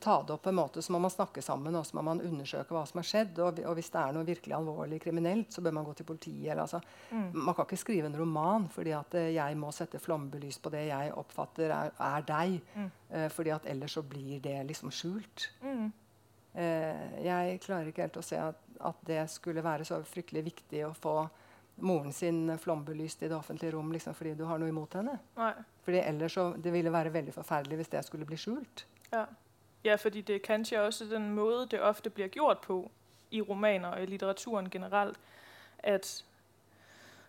ta det opp på en måte, så må man snakke sammen og så må man undersøke hva som har skjedd. Og, og hvis det er noe virkelig alvorlig kriminelt, så bør man gå til politiet. Eller, altså, Mm. Man kan ikke skrive en roman fordi at eh, jeg må sette flombelys på det jeg oppfatter er, er deg. Mm. eh, fordi at ellers så blir det liksom skjult. Mm. Eh, jeg klarer ikke helt å se at, at det skulle være så fryktelig viktig å få moren sin flombelyst i det offentlige rom liksom, fordi du har noe imot henne. Nei. Fordi ellers så, Det ville være veldig forferdelig hvis det skulle bli skjult. Ja. Ja, fordi det er kanskje også den måde, det ofte blir gjort på i romaner og i litteraturen generelt, at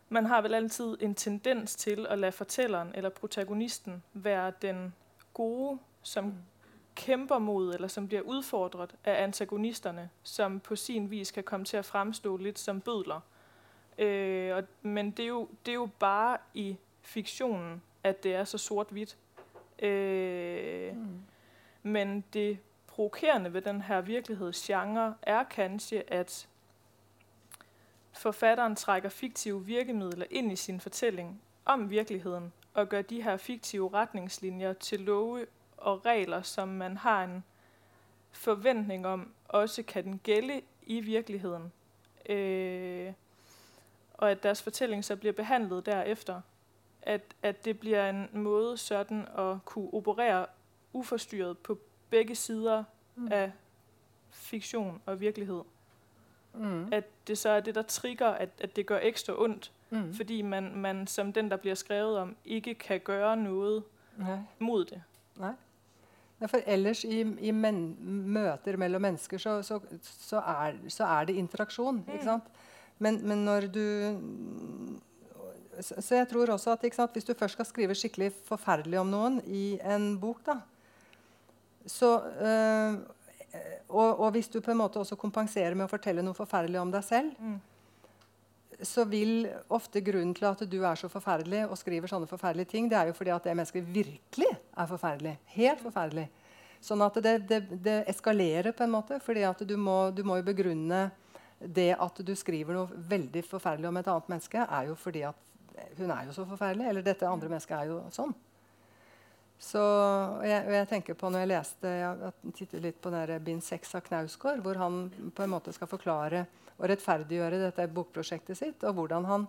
man har vel altid en tendens til at lade fortælleren eller protagonisten være den gode, som kæmper mod, eller som bliver udfordret af antagonisterne, som på sin vis kan komme til at fremstå litt som bødler. Øh, og, men det er, jo, det er jo bare i fiktionen, at det er så sort-hvidt. Øh, Mm. Men det provokerende ved den her virkelighedsgenre er kanskje, at forfatteren trekker fiktive virkemidler inn i sin fortelling om virkeligheten, og gør de her fiktive retningslinjer til love og regler, som man har en forventning om, også kan den gælde i virkeligheden. Øh, og at deres fortælling så bliver behandlet derefter. At, at det bliver en måde sådan at kunne operere uforstyrret på begge sider Mm. af fiktion og virkelighed. Mm. At det så er det, der trigger, at, at det gør ekstra ondt, Mm. fordi man, man som den, der bliver skrevet om, ikke kan gøre noget Nej. mod det. Nei, for ellers i, i men, møter mellom mennesker så, så, så, er, så er det interaksjon. ikke sant? Men, men når du så, så jeg tror også at ikke sant, hvis du først skal skrive skikkelig forferdelig om noen i en bok, da så øh, og, og hvis du på en måte også kompenserer med å fortelle noe forferdelig om deg selv, Mm. så vil ofte grunnen til at du er så forferdelig og skriver sånne forferdelige ting, det er jo fordi at det mennesket virkelig er forferdelig. Helt forferdelig. Sånn at det, det, det eskalerer på en måte. fordi at du må, du må jo begrunne det at du skriver noe veldig forferdelig om et annet menneske, er jo fordi at hun er jo så forferdelig. Eller dette andre mennesket er jo sånn. Så, og jeg, og jeg tenker på når jeg leste Jeg tittet litt på den bind 6 av Knausgård, hvor han på en måte skal forklare og rettferdiggjøre dette bokprosjektet sitt, og hvordan han,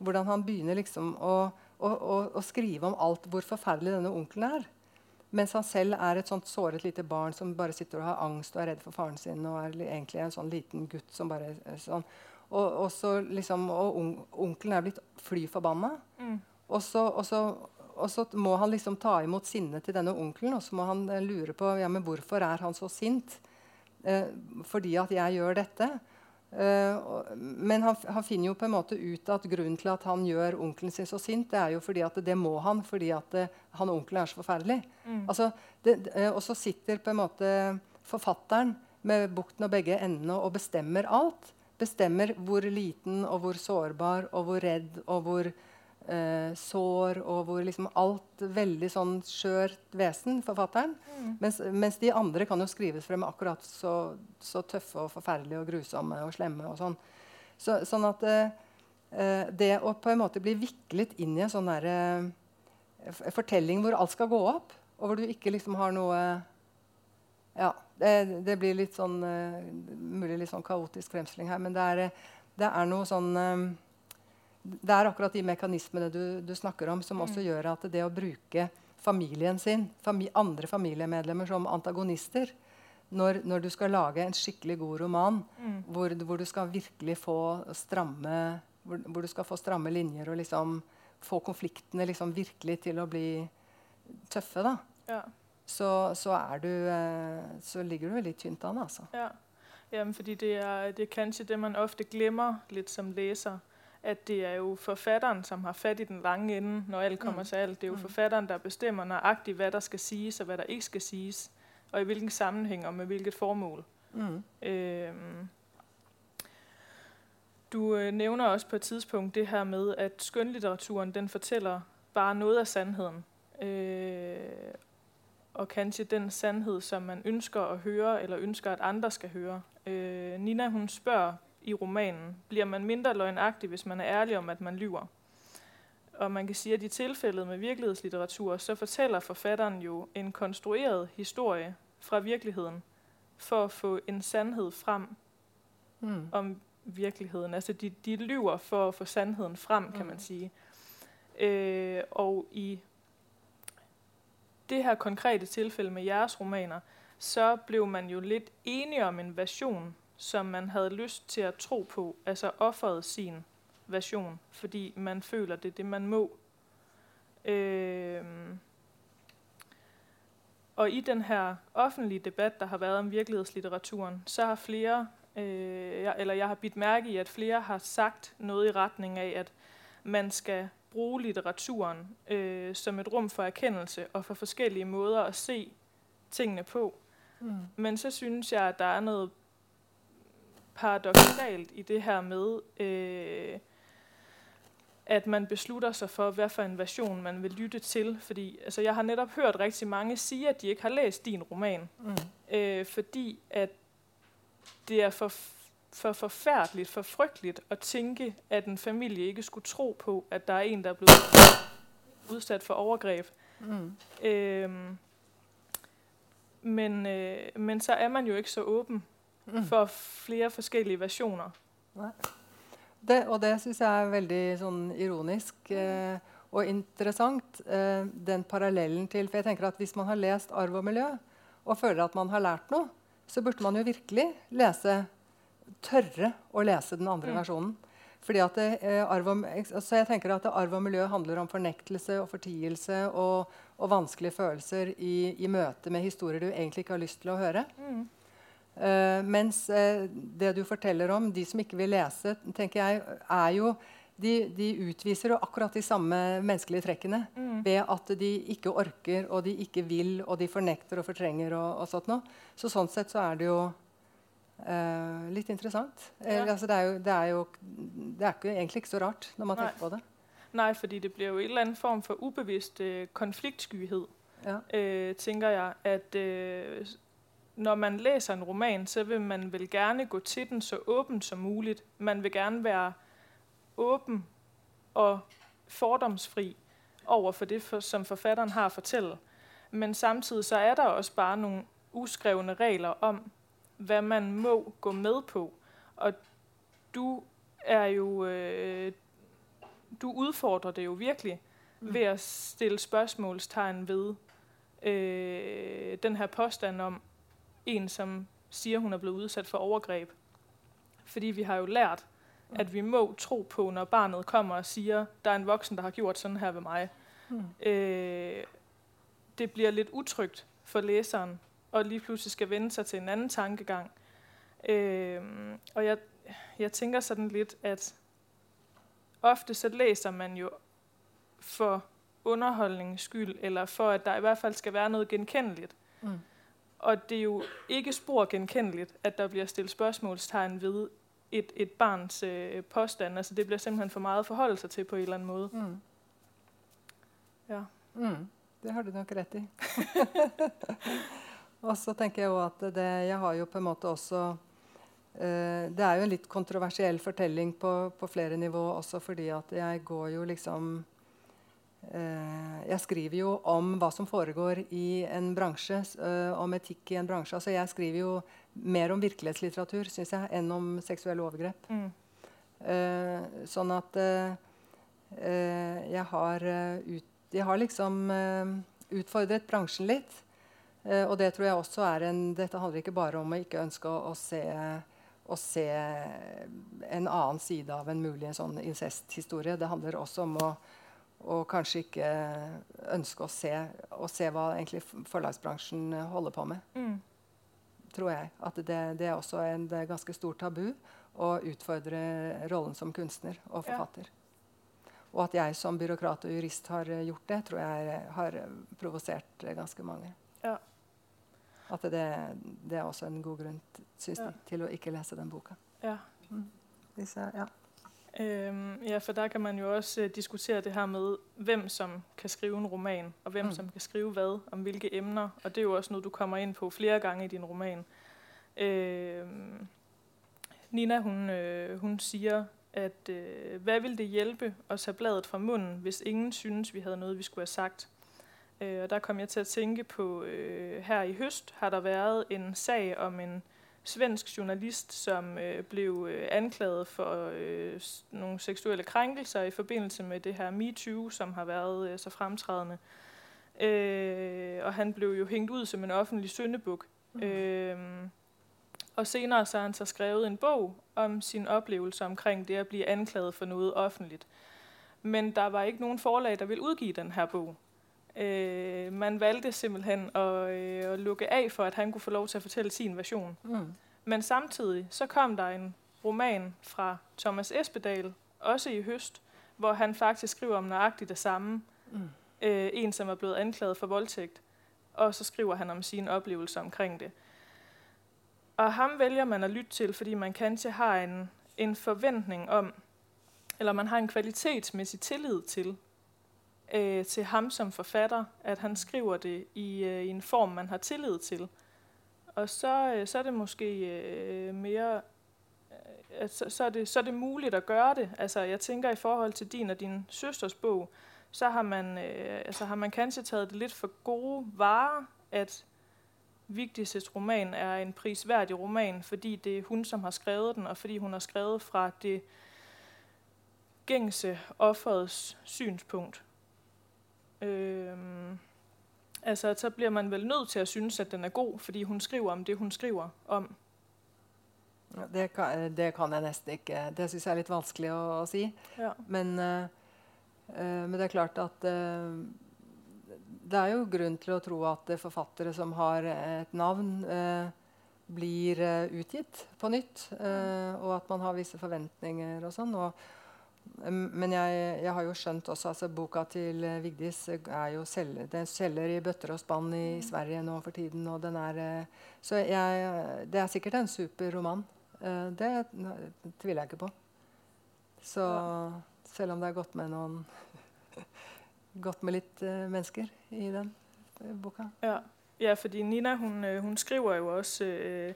hvordan han begynner liksom å, å, å, å skrive om alt hvor forferdelig denne onkelen er. Mens han selv er et sånt såret lite barn som bare sitter og har angst og er redd for faren sin. Og er egentlig en sånn liten gutt som bare er sånn. Og, og, så liksom, og on, onkelen er blitt fly forbanna. Mm. Og så, og, så, og så må han liksom ta imot sinnet til denne onkelen, og så må han eh, lure på ja, men hvorfor er han så sint. Eh, fordi at jeg gjør dette. Eh, men han, han finner jo på en måte ut at grunnen til at han gjør onkelen sin så sint, det er jo fordi at det må han fordi at det, han og onkelen er så forferdelig. Mm. Altså, det, det, eh, og så sitter på en måte forfatteren med bukten og begge endene og bestemmer alt. Bestemmer hvor liten og hvor sårbar og hvor redd og hvor eh, sår og hvor liksom alt veldig sånn skjørt vesen, forfatteren. Mm. Mens, mens de andre kan jo skrives frem akkurat så, så tøffe og forferdelige og grusomme og slemme. og sånn. Så, sånn at eh, eh, det å på en måte bli viklet inn i en sånn der, eh, fortelling hvor alt skal gå opp, og hvor du ikke liksom har noe Ja, det, det blir litt sånn uh, mulig litt sånn kaotisk fremstilling her, men det er, eh, det er noe sånn eh, Det er akkurat de mekanismene du, du snakker om, som også gjør at det å bruke familien sin, fami andre familiemedlemmer som antagonister når, når du skal lage en skikkelig god roman Mm. hvor, hvor du skal virkelig få stramme hvor, hvor du skal få stramme linjer og liksom få konfliktene liksom virkelig til å bli tøffe, da, Ja. så, så, er du, eh, så ligger du veldig tynt an. Altså. Ja. Jamen, fordi det er, det er kanskje det, man ofte glemmer litt som læser. At det er jo forfatteren, som har fat i den lange ende, når alt kommer Mm. til alt. Det er jo Mm. forfatteren, der bestemmer nøjagtigt, hvad der skal siges, og hvad der ikke skal siges. Og i hvilken sammenhæng, og med hvilket formål. Mm. Øhm, du øh, nævner også på et tidspunkt det her med, at skønlitteraturen den fortæller bare noget af sandheden. Øh, og kanskje den sandhed, som man ønsker at høre, eller ønsker, at andre skal høre. Øh, Nina, hun spørger i romanen, bliver man mindre løgnagtig, hvis man er ærlig om, at man lyver? Og man kan sige, at i tilfældet med virkelighedslitteratur, så fortæller forfatteren jo en konstrueret historie fra virkeligheden, for at få en sandhed frem Mm. om virkeligheden. Altså de, de lyver for at få sandheden frem, kan man si. sige. Øh, og i det her konkrete tilfælde med jeres romaner, så blev man jo lidt enige om en version, som man havde lyst til at tro på, altså offeret sin version, fordi man føler, det er det, man må. Øh, og i den her offentlige debat, der har vært om virkelighetslitteraturen, så har flere, øh, jeg, eller jeg har bidt mærke i, at flere har sagt noe i retning av at man skal bruke litteraturen øh, som et rum for erkendelse og for forskellige måter å se tingene på. Mm. Men så synes jeg, at der er noget paradoxalt i det her med, øh, at man beslutter seg for, hva for en version man vil lytte til. Fordi altså, jeg har nettopp hørt riktig mange sige, at de ikke har læst din roman. Mm. Øh, fordi at det er for, for forferdelig, for fryktelig å tenke at en familie ikke skulle tro på, at der er en, der er blevet utsatt for overgreb. Mm. Øh, men, øh, men så er man jo ikke så åben mm. for flere forskellige versjoner. Det, og det syns jeg er veldig sånn, ironisk eh, og interessant. Eh, den parallellen til For jeg tenker at hvis man har lest 'Arv og miljø' og føler at man har lært noe, så burde man jo virkelig lese tørre å lese den andre mm. versjonen. Fordi at det, eh, arv og, så jeg tenker at Arv og miljø handler om fornektelse og fortielse og, og vanskelige følelser i, i, møte med historier du egentlig ikke har lyst til å høre. Mm. Uh, mens uh, det du forteller om, de som ikke vil lese, tenker jeg, er jo de, de utviser jo akkurat de samme menneskelige trekkene mm. ved at de ikke orker, og de ikke vil, og de fornekter og fortrenger. og, og sånt noe. Så sånn sett så er det jo uh, litt interessant. Ja. altså, det, er jo, det, er jo, det er ikke, egentlig ikke så rart når man Nei. tenker på det. Nei, fordi det blir jo en eller annen form for ubevisst konfliktskyhet, ja. tenker jeg. at når man læser en roman, så vil man vel gerne gå til den så åbent som muligt. Man vil gerne være åben og fordomsfri over for det, for, som forfatteren har at fortælle. Men samtidig så er der også bare nogle uskrevne regler om, hvad man må gå med på. Og du er jo, øh, du udfordrer det jo virkelig mm. ved at stille spørgsmålstegn ved øh, den her påstand om, en, som siger, hun er blevet udsat for overgreb. Fordi vi har jo lært, at vi må tro på, når barnet kommer og siger, der er en voksen, der har gjort sådan her ved mig. Mm. Øh, det bliver lidt utrygt for læseren, og lige pludselig skal vende sig til en anden tankegang. Øh, og jeg, jeg tænker sådan lidt, at ofte så læser man jo for underholdningens skyld, eller for at der i hvert fald skal være noget genkendeligt. Mm. Og det er jo ikke spor genkendeligt, at der bliver stillet spørgsmålstegn ved et, et barns øh, påstand. Altså det bliver simpelthen for meget at forholde sig til på en eller anden måde. Mm. Ja. Mm. Det har du nok rett i. og så tenker jeg jo at det, jeg har jo på en måte også øh, Det er jo en litt kontroversiell fortelling på, på flere nivå også fordi at jeg går jo liksom jeg skriver jo om hva som foregår i en bransje, uh, om etikk i en bransje. Altså jeg skriver jo mer om virkelighetslitteratur synes jeg, enn om seksuelle overgrep. Mm. Uh, sånn at jeg, har, ut, jeg har liksom utfordret bransjen litt. og det tror jeg også er en Dette handler ikke bare om å ikke ønske å, å se å se en annen side av en mulig sånn incesthistorie. Det handler også om å og kanskje ikke ønske å se, å se hva egentlig forlagsbransjen holder på med. Mm. Tror jeg. At det, det er også en det er ganske stort tabu å utfordre rollen som kunstner og forfatter. Ja. Og at jeg som byråkrat og jurist har gjort det, tror jeg har provosert ganske mange. Ja. At det, det, er også en god grunn synes ja. til å ikke lese den boka. Ja. Mm. Disse, ja. Øhm, ja, for der kan man jo også øh, diskutere det her med, hvem som kan skrive en roman, og hvem mm. som kan skrive hvad, om hvilke emner. Og det er jo også noget, du kommer ind på flere gange i din roman. Øhm, Nina, hun, øh, hun siger, at øh, hvad ville det hjælpe at tage bladet fra munden, hvis ingen synes, vi havde noget, vi skulle have sagt? Øh, og der kom jeg til at tænke på, øh, her i høst har der været en sag om en svensk journalist, som øh, blev øh, anklaget for øh, nogle seksuelle krænkelser i forbindelse med det her MeToo, som har været øh, så fremtrædende. Øh, og han blev jo hængt ud som en offentlig syndebuk. Mm. Øh, Og senere så har han så skrevet en bog om sin oplevelse omkring det at blive anklaget for noget offentligt. Men der var ikke nogen forlag, der ville udgive den her bog. Øh, man valgte simpelthen at, øh, at lukke af for, at han kunne få lov til at fortælle sin version. Mm. Men samtidig så kom der en roman fra Thomas Espedal, også i høst, hvor han faktisk skriver om nøjagtigt det samme. Mm. Øh, en, som er blevet anklaget for voldtægt. Og så skriver han om sine oplevelser omkring det. Og ham vælger man at lytte til, fordi man kanskje har en, en forventning om, eller man har en kvalitetsmæssig tillid til, øh, til ham som forfatter, at han skriver det i, øh, i en form, man har tillid til. Og så, øh, så er det måske øh, mere, øh, så, så, er det, så er det muligt at gøre det. Altså jeg tænker i forhold til din og din søsters bog, så har man, øh, altså har man kanskje taget det lidt for gode varer, at Vigtises roman er en prisværdig roman, fordi det er hun, som har skrevet den, og fordi hun har skrevet fra det gængse offerets synspunkt. Øhm, altså, så bliver man vel nødt til at synes, at den er god, fordi hun skriver om det, hun skriver om. Ja, det, kan, det kan jeg nesten ikke Det syns jeg er litt vanskelig å, å si. Ja. Men, uh, uh, men det er klart at uh, det er jo grunn til å tro at forfattere som har et navn, blir utgitt på nytt. og at man har visse forventninger og sånn. Og, men jeg, jeg, har jo skjønt også altså Boka til Vigdis er jo selger, den selger i bøtter og spann i Sverige nå for tiden. og den er, Så jeg, det er sikkert en super roman. det tviler jeg ikke på. Så selv om det er gått med noen godt med litt mennesker i den boka. Ja. ja, fordi Nina hun, hun skriver jo også øh,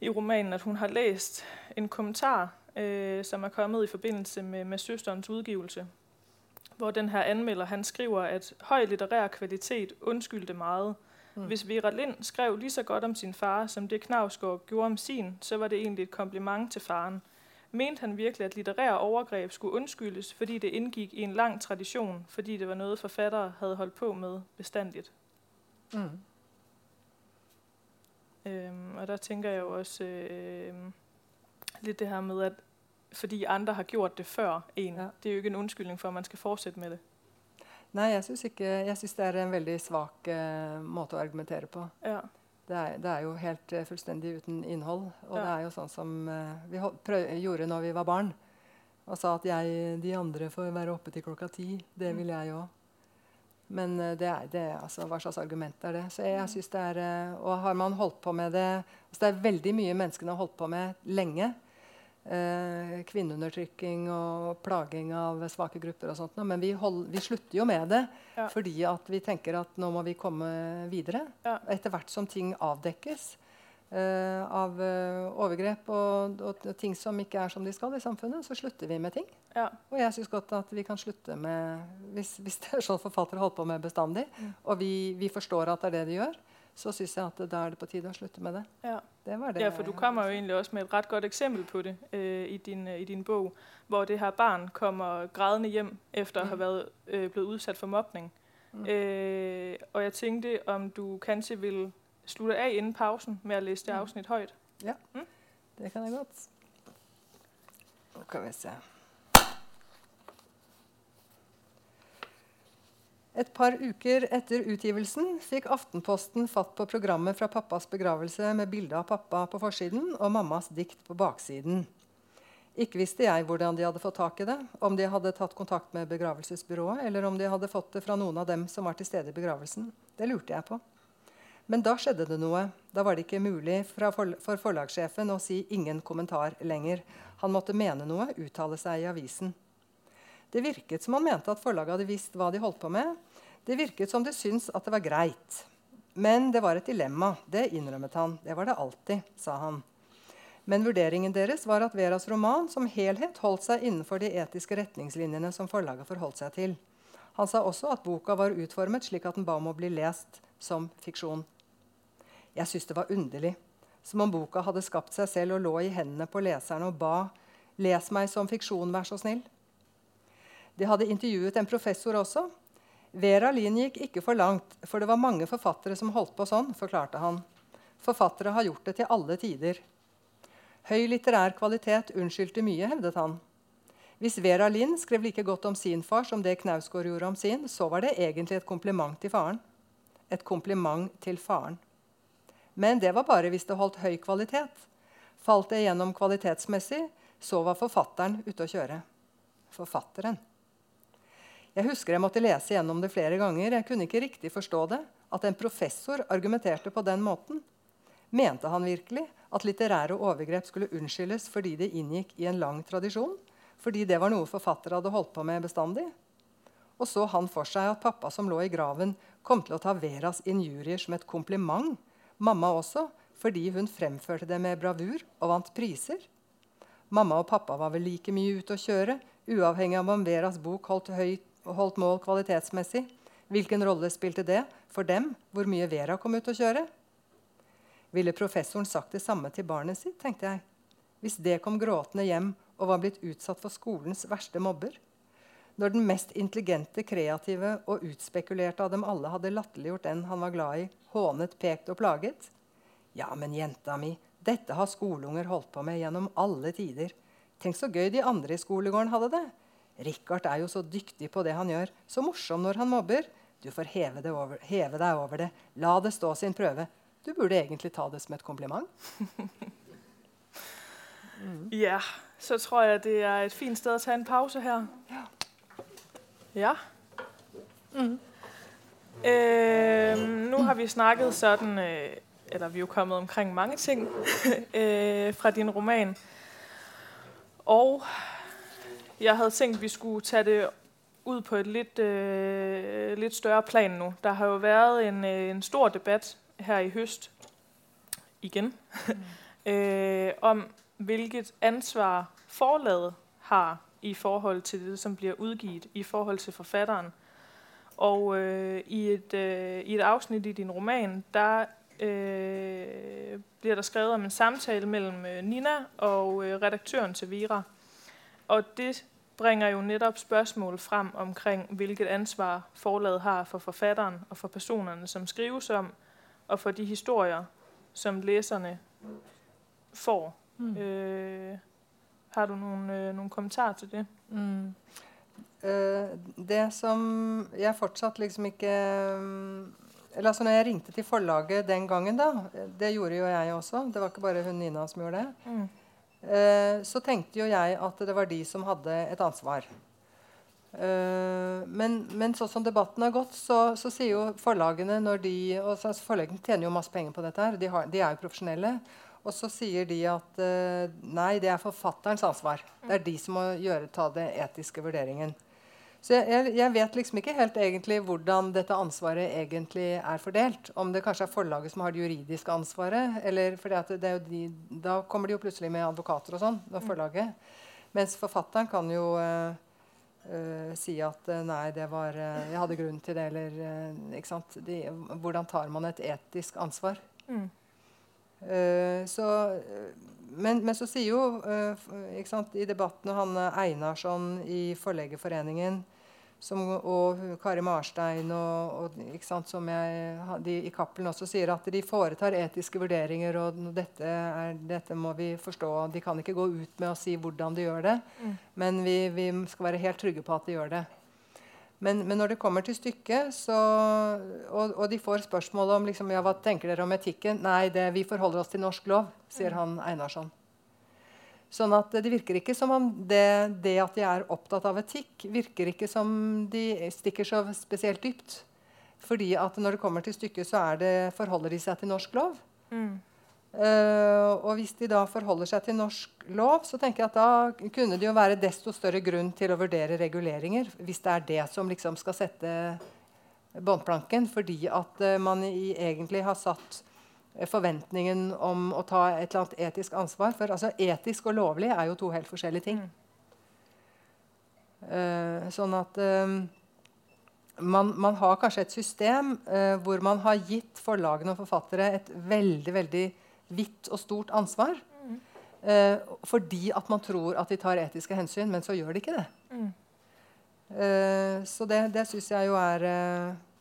i romanen, at hun har lest en kommentar, uh, som er kommet i forbindelse med, med søsterens udgivelse, hvor den her anmelder, han skriver, at høj litterær kvalitet undskyldte meget. Mm. Hvis Vera Lind skrev lige så godt om sin far, som det Knavsgaard gjorde om sin, så var det egentlig et kompliment til faren. Mente han virkelig, at litterære overgreb skulle undskyldes, fordi det indgik i en lang tradition, fordi det var noget, forfattere havde holdt på med bestandigt? Mm. Øhm, og der tænker jeg jo også øh, lidt det her med, at fordi andre har gjort det før en, ja. det er jo ikke en undskyldning for, at man skal fortsette med det. Nei, jeg synes, ikke, jeg synes det er en veldig svak uh, måte å argumentere på. Ja. Det er, det er, jo helt uh, fullstendig uten innhold. Og Ja. det er jo sånn som uh, vi gjorde når vi var barn. Og sa at jeg, de andre får være oppe til klokka ti. Det vil jeg òg. Men det er, det, altså, hva slags argument er det? Så jeg, jeg synes det er, Og har man holdt på med det altså Det er veldig mye menneskene har holdt på med lenge. Eh, kvinneundertrykking og plaging av svake grupper og sånt. Men vi, hold, vi slutter jo med det Ja. fordi at vi tenker at nå må vi komme videre. Ja. Etter hvert som ting avdekkes eh, av eh, overgrep og, og, og ting som ikke er som de skal i samfunnet, så slutter vi med ting. Ja. Og jeg syns godt at vi kan slutte med Hvis, hvis det er sånn forfattere holder på med bestandig, Mm. og vi, vi forstår at det er det de gjør, så syns jeg at da er det på tide å slutte med det. Ja. Det var det. Ja, for du kommer jo egentlig også med et rett godt eksempel på det øh, i, din, øh, i din bog, hvor det her barn kommer grædende hjem efter å ha Mm. utsatt øh, blevet udsat for mobning. Mm. Øh, og jeg tenkte om du kanskje vil slutte av innen pausen med å lese det avsnitt høyt. Ja, mm? Det kan jeg godt. Nå kan vi se. Et par uker etter utgivelsen fikk Aftenposten fatt på programmet fra pappas begravelse med bilde av pappa på forsiden og mammas dikt på baksiden. Ikke visste jeg hvordan de hadde fått tak i det, om de hadde tatt kontakt med begravelsesbyrået, eller om de hadde fått det fra noen av dem som var til stede i begravelsen. Det lurte jeg på. Men da skjedde det noe. Da var det ikke mulig for, for forlagssjefen å si 'ingen kommentar' lenger. Han måtte mene noe, uttale seg i avisen. Det virket som han mente at forlaget hadde visst hva de holdt på med. Det virket som de syntes at det var greit. Men det var et dilemma. Det innrømmet han. Det var det alltid, sa han. Men vurderingen deres var at Veras roman som helhet holdt seg innenfor de etiske retningslinjene som forlaget forholdt seg til. Han sa også at boka var utformet slik at den ba om å bli lest som fiksjon. Jeg syntes det var underlig. Som om boka hadde skapt seg selv og lå i hendene på leserne og ba 'Les meg som fiksjon, vær så snill'. De hadde intervjuet en professor også. Vera Lien gikk ikke for langt, for det var mange forfattere som holdt på sånn, forklarte han. Forfattere har gjort det til alle tider. Høy litterær kvalitet unnskyldte mye, hevdet han. Hvis Vera Lind skrev like godt om sin far som det Knausgård gjorde om sin, så var det egentlig et kompliment til faren. Et kompliment til faren. Men det var bare hvis det holdt høy kvalitet. Falt det igjennom kvalitetsmessig, så var forfatteren ute å kjøre. Forfatteren. Jeg husker jeg måtte lese gjennom det flere ganger. Jeg kunne ikke riktig forstå det. At en professor argumenterte på den måten. Mente han virkelig at litterære overgrep skulle unnskyldes fordi det inngikk i en lang tradisjon? Fordi det var noe forfattere hadde holdt på med bestandig? Og så han for seg at pappa som lå i graven, kom til å ta Veras injurier som et kompliment. Mamma også, fordi hun fremførte det med bravur og vant priser. Mamma og pappa var vel like mye ute å kjøre, uavhengig av om Veras bok holdt, høyt, holdt mål kvalitetsmessig. Hvilken rolle spilte det for dem hvor mye Vera kom ut å kjøre? Ville professoren sagt det samme til barnet sitt, tenkte jeg. Hvis det kom gråtende hjem og var blitt utsatt for skolens verste mobber? Når den mest intelligente, kreative og utspekulerte av dem alle hadde latterliggjort den han var glad i, hånet, pekt og plaget? Ja, men jenta mi, dette har skoleunger holdt på med gjennom alle tider. Tenk så gøy de andre i skolegården hadde det. Richard er jo så dyktig på det han gjør, så morsom når han mobber. Du får heve, over, heve deg over det. La det stå sin prøve. Du burde egentlig ta det som et kompliment. mm. Ja, så tror jeg det er et fint sted å ta en pause her. Ja. ja. Mm. Øh, nå har vi snakket sånn øh, Eller vi er jo kommet omkring mange ting øh, fra din roman. Og jeg hadde tenkt vi skulle ta det ut på et litt, øh, litt større plan nå. Der har jo vært en, øh, en stor debatt her i høst igen mm. øh, om hvilket ansvar forlaget har i forhold til det, som bliver udgivet, i forhold til forfatteren. Og øh, i, et, øh, i et afsnit i din roman, der øh, bliver der skrevet om en samtale mellem øh, Nina og redaktøren til Vira. Og det bringer jo netop spørgsmål frem omkring, hvilket ansvar forlaget har for forfatteren og for personerne, som skrives om, og for de historier, som leserne får. Mm. Øh, har du noen, øh, noen kommentarer til det? Mm. Uh, det som jeg fortsatt liksom ikke um, eller altså når jeg ringte til forlaget den gangen, da, det gjorde jo jeg også, det var ikke bare hun Nina som gjorde det, mm. Uh, så tenkte jo jeg at det var de som hadde et ansvar. Uh, men, men sånn som debatten har gått, så, så, sier jo forlagene når de og så, Forlagene tjener jo masse penger på dette. her, De, har, de er jo profesjonelle. Og så sier de at uh, nei, det er forfatterens ansvar. Det er de som må gjøre, ta det etiske vurderingen. Så jeg, jeg, vet liksom ikke helt egentlig hvordan dette ansvaret egentlig er fordelt. Om det kanskje er forlaget som har det juridiske ansvaret. eller fordi de, Da kommer de jo plutselig med advokater og sånn. forlaget. Mens forfatteren kan jo uh, uh, si at uh, nei, det var uh, Jeg hadde grunn til det, eller ikke sant? De, hvordan tar man et etisk ansvar? Mm. så men, men, så sier jo sant, i debatten han Einarsson i Forleggerforeningen som, og Kari Marstein og, og sant, som jeg, de i Cappelen også sier at de foretar etiske vurderinger. og dette, er, dette, må vi forstå. De kan ikke gå ut med å si hvordan de gjør det, mm. men vi, vi, skal være helt trygge på at de gjør det. Men, men når det kommer til stykket, så, og, og, de får spørsmål om liksom, ja, hva tenker dere om etikken Nei, det, vi forholder oss til norsk lov, sier mm. han Einarsson. Sånn at Det virker ikke som om det, det, at de er opptatt av etikk, virker ikke som de stikker så spesielt dypt. Fordi at når det kommer til stykket, så det, forholder de seg til norsk lov. Mm. Uh, og hvis de da forholder seg til norsk lov, så tenker jeg at da kunne det jo være desto større grunn til å vurdere reguleringer. Hvis det er det som liksom skal sette båndplanken. Fordi at uh, man i, egentlig har satt forventningen om å ta et eller annet etisk ansvar. For altså, etisk og lovlig er jo to helt forskjellige ting. Uh, sånn at man, man, har kanskje et system hvor man har gitt forlagene og forfattere et veldig veldig vidt og stort ansvar. Mm. fordi at man tror at de tar etiske hensyn, men så gjør de ikke det. Mm. så det, det syns jeg jo er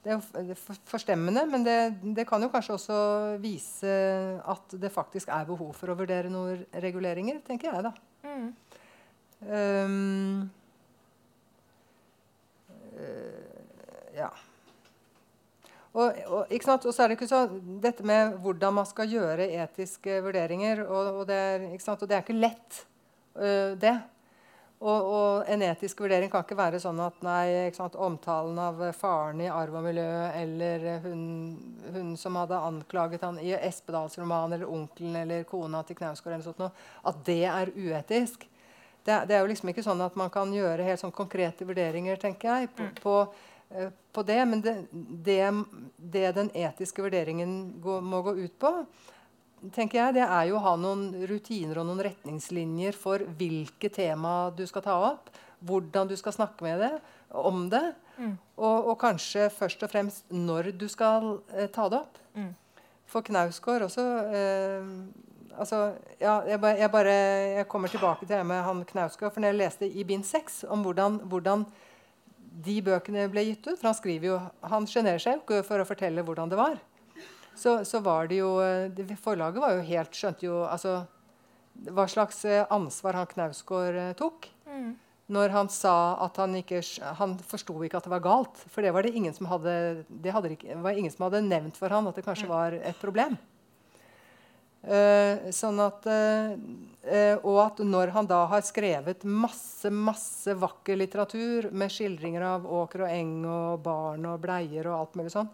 det er forstemmende, men det, det, kan jo kanskje også vise at det faktisk er behov for å vurdere noen reguleringer, tenker jeg, da. Mm. Um, ja. Og, og, og, så er det ikke så dette med hvordan man skal gjøre etiske vurderinger. Og, og det, er, det er ikke lett, uh, det. Og, en etisk vurdering kan ikke være sånn at nei, sant, omtalen av faren i arv og miljø eller hun, hun som hadde anklaget han i Espedalsromanen eller onkelen eller kona til Knausgård, eller sånt noe, at det er uetisk. Det, det, er jo liksom ikke sånn at man kan gjøre helt sånn konkrete vurderinger tenker jeg, på, mm. på, på det. Men det, det, det, den etiske vurderingen gå, må gå ut på, tenker jeg, det er jo å ha noen rutiner og noen retningslinjer for hvilke tema du skal ta opp, hvordan du skal snakke med det, om det, mm. og, og, kanskje først og fremst når du skal eh, ta det opp. Mm. For Knausgård også eh, altså, ja, jeg, bare, jeg, bare, jeg, kommer tilbake til det med han Knausgård. For når jeg leste i bind seks om hvordan, hvordan, de bøkene ble gitt ut For han skriver jo, han sjenerer seg jo ikke for å fortelle hvordan det var så, så, var det jo Forlaget var jo helt Skjønte jo altså, hva slags eh, ansvar han Knausgård eh, tok. Mm. Når han sa at han ikke Han forsto ikke at det var galt. For det var det ingen som hadde, det hadde var ingen som hadde nevnt for han at det kanskje mm. var et problem. Uh, sånn at, uh, uh, og at når han da har skrevet masse masse vakker litteratur med skildringer av åker og eng og barn og bleier og alt mulig sånn,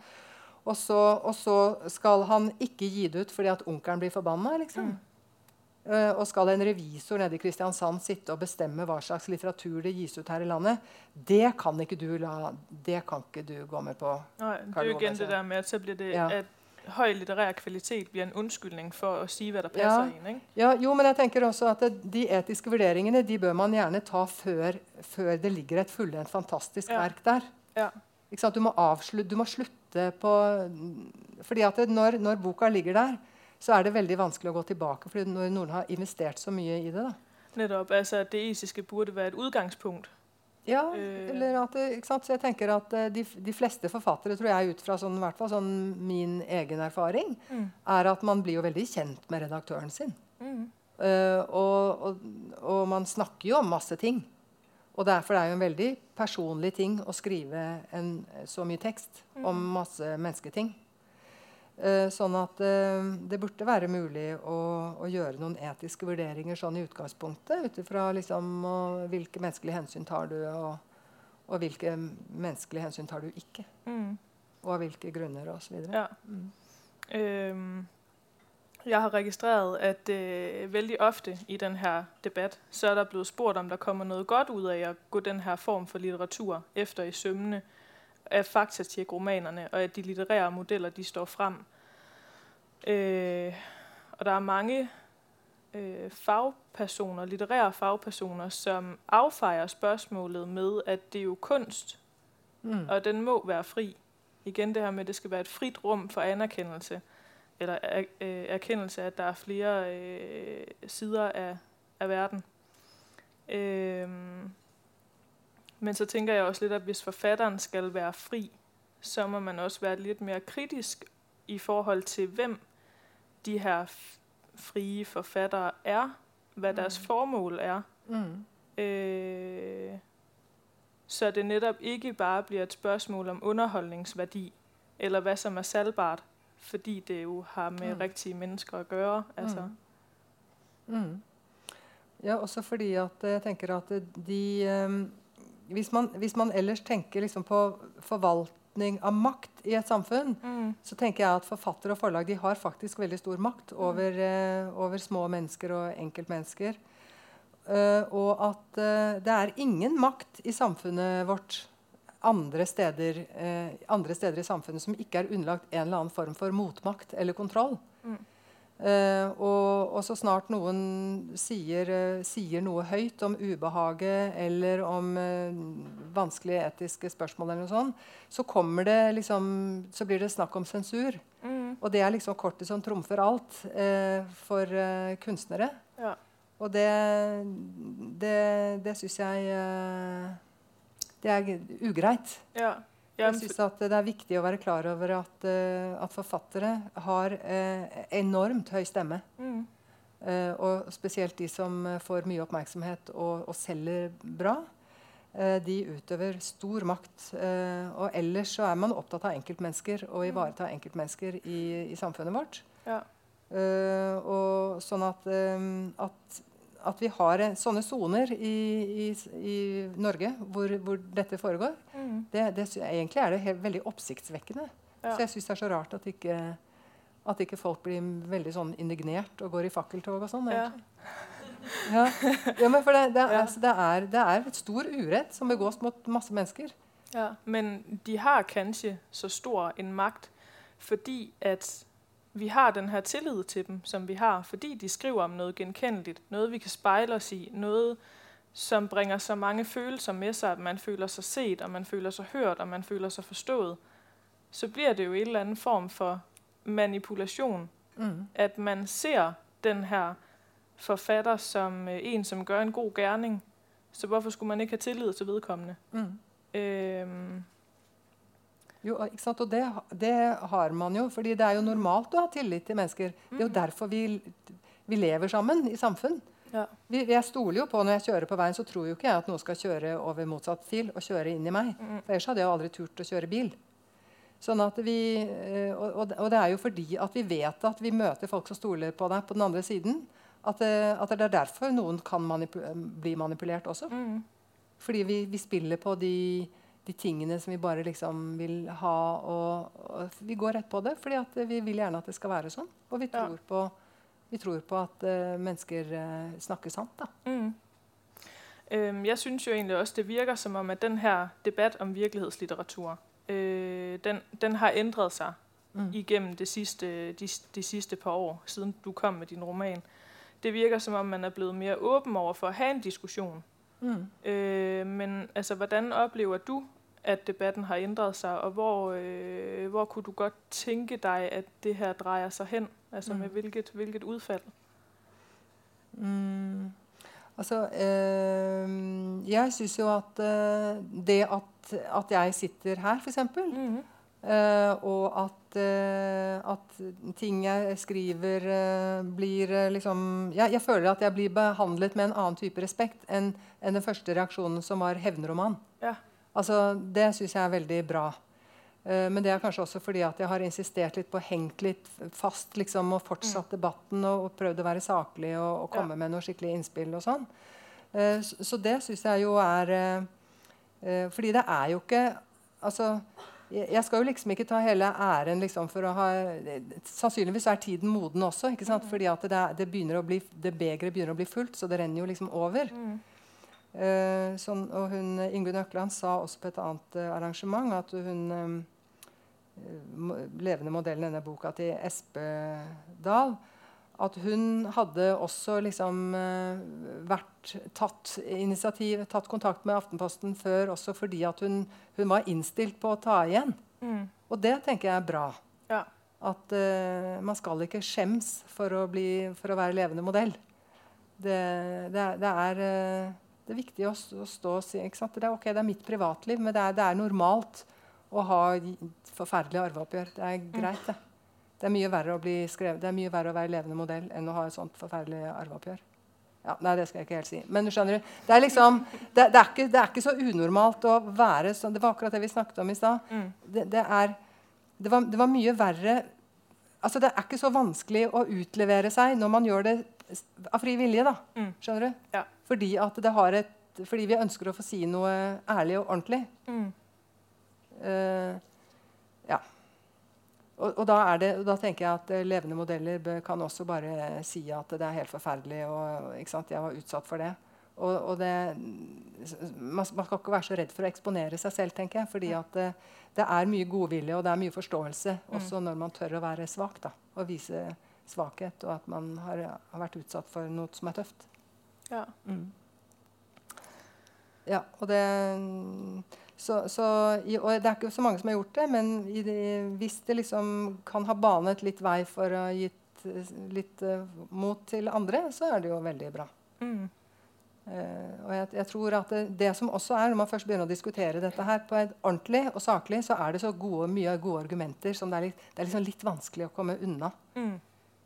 og så, og så, skal han ikke gi det ut fordi at onkelen blir forbanna. Liksom. Mm. Og skal en revisor nede i Kristiansand sitte og bestemme hva slags litteratur det gis ut her i landet, det kan ikke du la, det kan ikke du gå med på. Nei, det er jo igjen det der med at så blir det ja. at høy litterær kvalitet blir en unnskyldning for å si hva det passer ja. inn. Ja, jo, men jeg tenker også at De etiske vurderingene de bør man gjerne ta før, før det ligger et fullendt fantastisk ja. verk der. Ja. Du må, avslutte, du må slutte på fordi at når, når, boka ligger der, så er det veldig vanskelig å gå tilbake. fordi når noen har investert så mye i det. da. Nettopp. altså Det etiske burde være et utgangspunkt. Ja, øh. eller at ikke sant? Så jeg tenker at eh, de, de, fleste forfattere, tror jeg, ut fra sånn, hvert fall sånn min egen erfaring, mm. er at man blir jo veldig kjent med redaktøren sin. Mm. Uh, og, og, og, man snakker jo om masse ting. Og derfor er det jo en veldig personlig ting å skrive en, så mye tekst mm. om masse mennesketing. Uh, sånn at uh, det burde være mulig å, å, gjøre noen etiske vurderinger sånn i utgangspunktet. Ut ifra liksom, hvilke menneskelige hensyn tar du, og, og, hvilke menneskelige hensyn tar du ikke. Mm. Og av hvilke grunner, osv. Ja. Mm. Um jeg har registreret, at uh, veldig ofte i denne debatt så er der blitt spurgt, om der kommer noe godt ut av å gå denne form for litteratur efter i sømne, at faktatjek romanerne, og at de litterære modeller, de står frem. Øh, og der er mange øh, fagpersoner, litterære fagpersoner, som affejer spørgsmålet med, at det er jo kunst, mm. og den må være fri. Igen det her med, at det skal være et frit rum for anerkendelse eller er, øh, erkendelse af, at der er flere øh, sider af, af verden. Øhm, men så tænker jeg også lidt, at hvis forfatteren skal være fri, så må man også være lidt mere kritisk i forhold til, hvem de her frie forfattere er, hvad mm. deres formål er. Mm. Øh, så det netop ikke bare bliver et spørgsmål om underholdningsværdi, eller hvad som er salgbart, fordi det jo har med mm. rigtige mennesker å gjøre. Altså. Mm. Mm. Ja, også fordi at jeg tenker at de um, hvis, man, hvis, man, ellers tenker liksom på forvaltning av makt i et samfunn, mm. så tenker jeg at forfatter og forlag de har faktisk veldig stor makt mm. over, uh, over små mennesker og enkeltmennesker. Uh, og at uh, det er ingen makt i samfunnet vårt andre steder, andre steder, i samfunnet som ikke er underlagt en eller annen form for motmakt eller kontroll. Mm. Eh, og, og, så snart noen sier, eh, sier, noe høyt om ubehaget eller om eh, vanskelige etiske spørsmål, eller noe sånt, så, det liksom, så blir det snakk om sensur. Mm. Og det er liksom kortet som trumfer alt eh, for kunstnere. Ja. Og det, det, det syns jeg det er ugreit. Ja. Jeg syns at det er viktig å være klar over at, eh, at forfattere har eh, enormt høy stemme. mm, Eh, og spesielt de som får mye oppmerksomhet og, og selger bra. eh, de utøver stor makt. Eh, og ellers så er man opptatt av enkeltmennesker og ivareta enkeltmennesker i, i samfunnet vårt. ja. Eh, og sånn at, at, at vi har eh, sånne soner i, i, i Norge hvor, hvor dette foregår, Mm, det, det, egentlig er det helt, veldig oppsiktsvekkende. ja. Så jeg syns det er så rart at ikke, at ikke folk blir veldig sånn indignert og går i fakkeltog og sånn. ja. Ja. ja, men for det, det, altså, det, er, det er et stor urett som begås mot masse mennesker. Ja, men de har kanskje så stor en makt, fordi at vi har den her tillid til dem, som vi har, fordi de skriver om noget genkendeligt, noget vi kan spejle os i, noget som bringer så mange følelser med sig, at man føler sig set, og man føler sig hørt, og man føler sig forstået, så bliver det jo en eller anden form for manipulation, Mm. at man ser den her forfatter som øh, en, som gør en god gerning, så hvorfor skulle man ikke have tillid til vedkommende? Mm. Øhm, Jo, og ikke sant? Og det, det har man jo, fordi det er jo normalt å ha tillit til mennesker. Det er jo derfor vi, vi lever sammen i samfunn. ja. Vi, jeg stoler jo på Når jeg kjører på veien, så tror jo ikke jeg at noen skal kjøre over motsatt fil og kjøre inn i meg. Mm. For ellers hadde jeg aldri turt å kjøre bil. Sånn at vi, eh, og, og, og det er jo fordi at vi vet at vi møter folk som stoler på deg på den andre siden, at, eh, at det er derfor noen kan manipu bli manipulert også. Mm. Fordi vi, vi spiller på de, de tingene som vi bare liksom vil ha. Og, og vi går rett på det, fordi vi vil gjerne at det skal være sånn. Og vi Ja. tror på, vi tror på at uh, mennesker uh, snakker sant. da. Mm. Um, jeg synes jo egentlig også, det virker som om, at den her debatt om virkelighetslitteratur uh, den, den har ændret seg Mm. igennem det sidste, de, de siste, par år, siden du kom med din roman. Det virker som om, man er blevet mer åpen over for å ha en diskusjon. Mm. Øh, men altså, hvordan oplever du, at debatten har ændret sig, og hvor, øh, hvor kunne du godt tænke dig, at det her drejer sig hen? Altså Mm. med hvilket, hvilket udfald? Mm. Altså, øh, jeg syns jo at øh, det at, at jeg sitter her, f.eks., Mm. eh, og at, øh, at ting jeg skriver, øh, blir eh, liksom jeg, jeg føler at jeg blir behandlet med en annen type respekt enn enn den første reaksjonen, som var hevnroman. Ja. Altså, det syns jeg er veldig bra. Eh, men det er kanskje også fordi at jeg har insistert litt på hengt litt fast liksom, og fortsatt debatten og, og prøvd å være saklig og, og komme Ja. med noe skikkelig innspill og sånn. Eh, så, så det syns jeg jo er eh, Fordi det er jo ikke Altså jeg skal jo liksom ikke ta hele æren liksom, for å ha Sannsynligvis er tiden moden også. ikke sant? Fordi at det, det, begynner å bli, det begeret begynner å bli fullt, så det renner jo liksom over. Mm. Eh, sånn, og hun, Ingunn Økland sa også på et annet eh, arrangement at hun eh, levende modellen i denne boka til Espedal at hun hadde også liksom eh, vært tatt initiativ, tatt kontakt med Aftenposten før også fordi at hun, hun var innstilt på å ta igjen. Mm. Og det tenker jeg er bra. Ja. At eh, man skal ikke skjems for å, bli, for å være levende modell. Det, det, det, er, eh, det er viktig å, stå og si ikke sant? Det er ok, det er mitt privatliv, men det er, det er normalt å ha forferdelige arveoppgjør. Det er greit, det. Det er mye verre å bli skrevet, det er mye verre å være levende modell enn å ha et sånt forferdelig arveoppgjør. Ja, nei, det skal jeg ikke helt si. Men du skjønner, det er liksom, det, det, er, ikke, det er ikke så unormalt å være sånn. Det var akkurat det vi snakket om i stad. Mm. Det, det, det, var, det var mye verre altså Det er ikke så vanskelig å utlevere seg når man gjør det av fri vilje. da, Mm. Skjønner du? Ja. Fordi, at det har et, fordi vi ønsker å få si noe ærlig og ordentlig. Mm. Uh, ja. Og, og, da er det, da tenker jeg at eh, levende modeller kan også bare si at det er helt forferdelig. og Jeg var utsatt for det. Og, og det man, man skal ikke være så redd for å eksponere seg selv, tenker jeg. fordi at det, det er mye godvilje og det er mye forståelse også når man tør å være svak. da, Og vise svakhet, og at man har, har vært utsatt for noe som er tøft. Ja. Mm. Ja, og det så, så, og det er ikke så mange som har gjort det, men i det, hvis det liksom kan ha banet litt vei for å ha gitt litt uh, mot til andre, så er det jo veldig bra. Mm. Uh, og jeg, jeg, tror at det, det, som også er, Når man først begynner å diskutere dette her på et ordentlig og saklig, så er det så gode, mye gode argumenter som det er litt, det er liksom litt vanskelig å komme unna. Mm.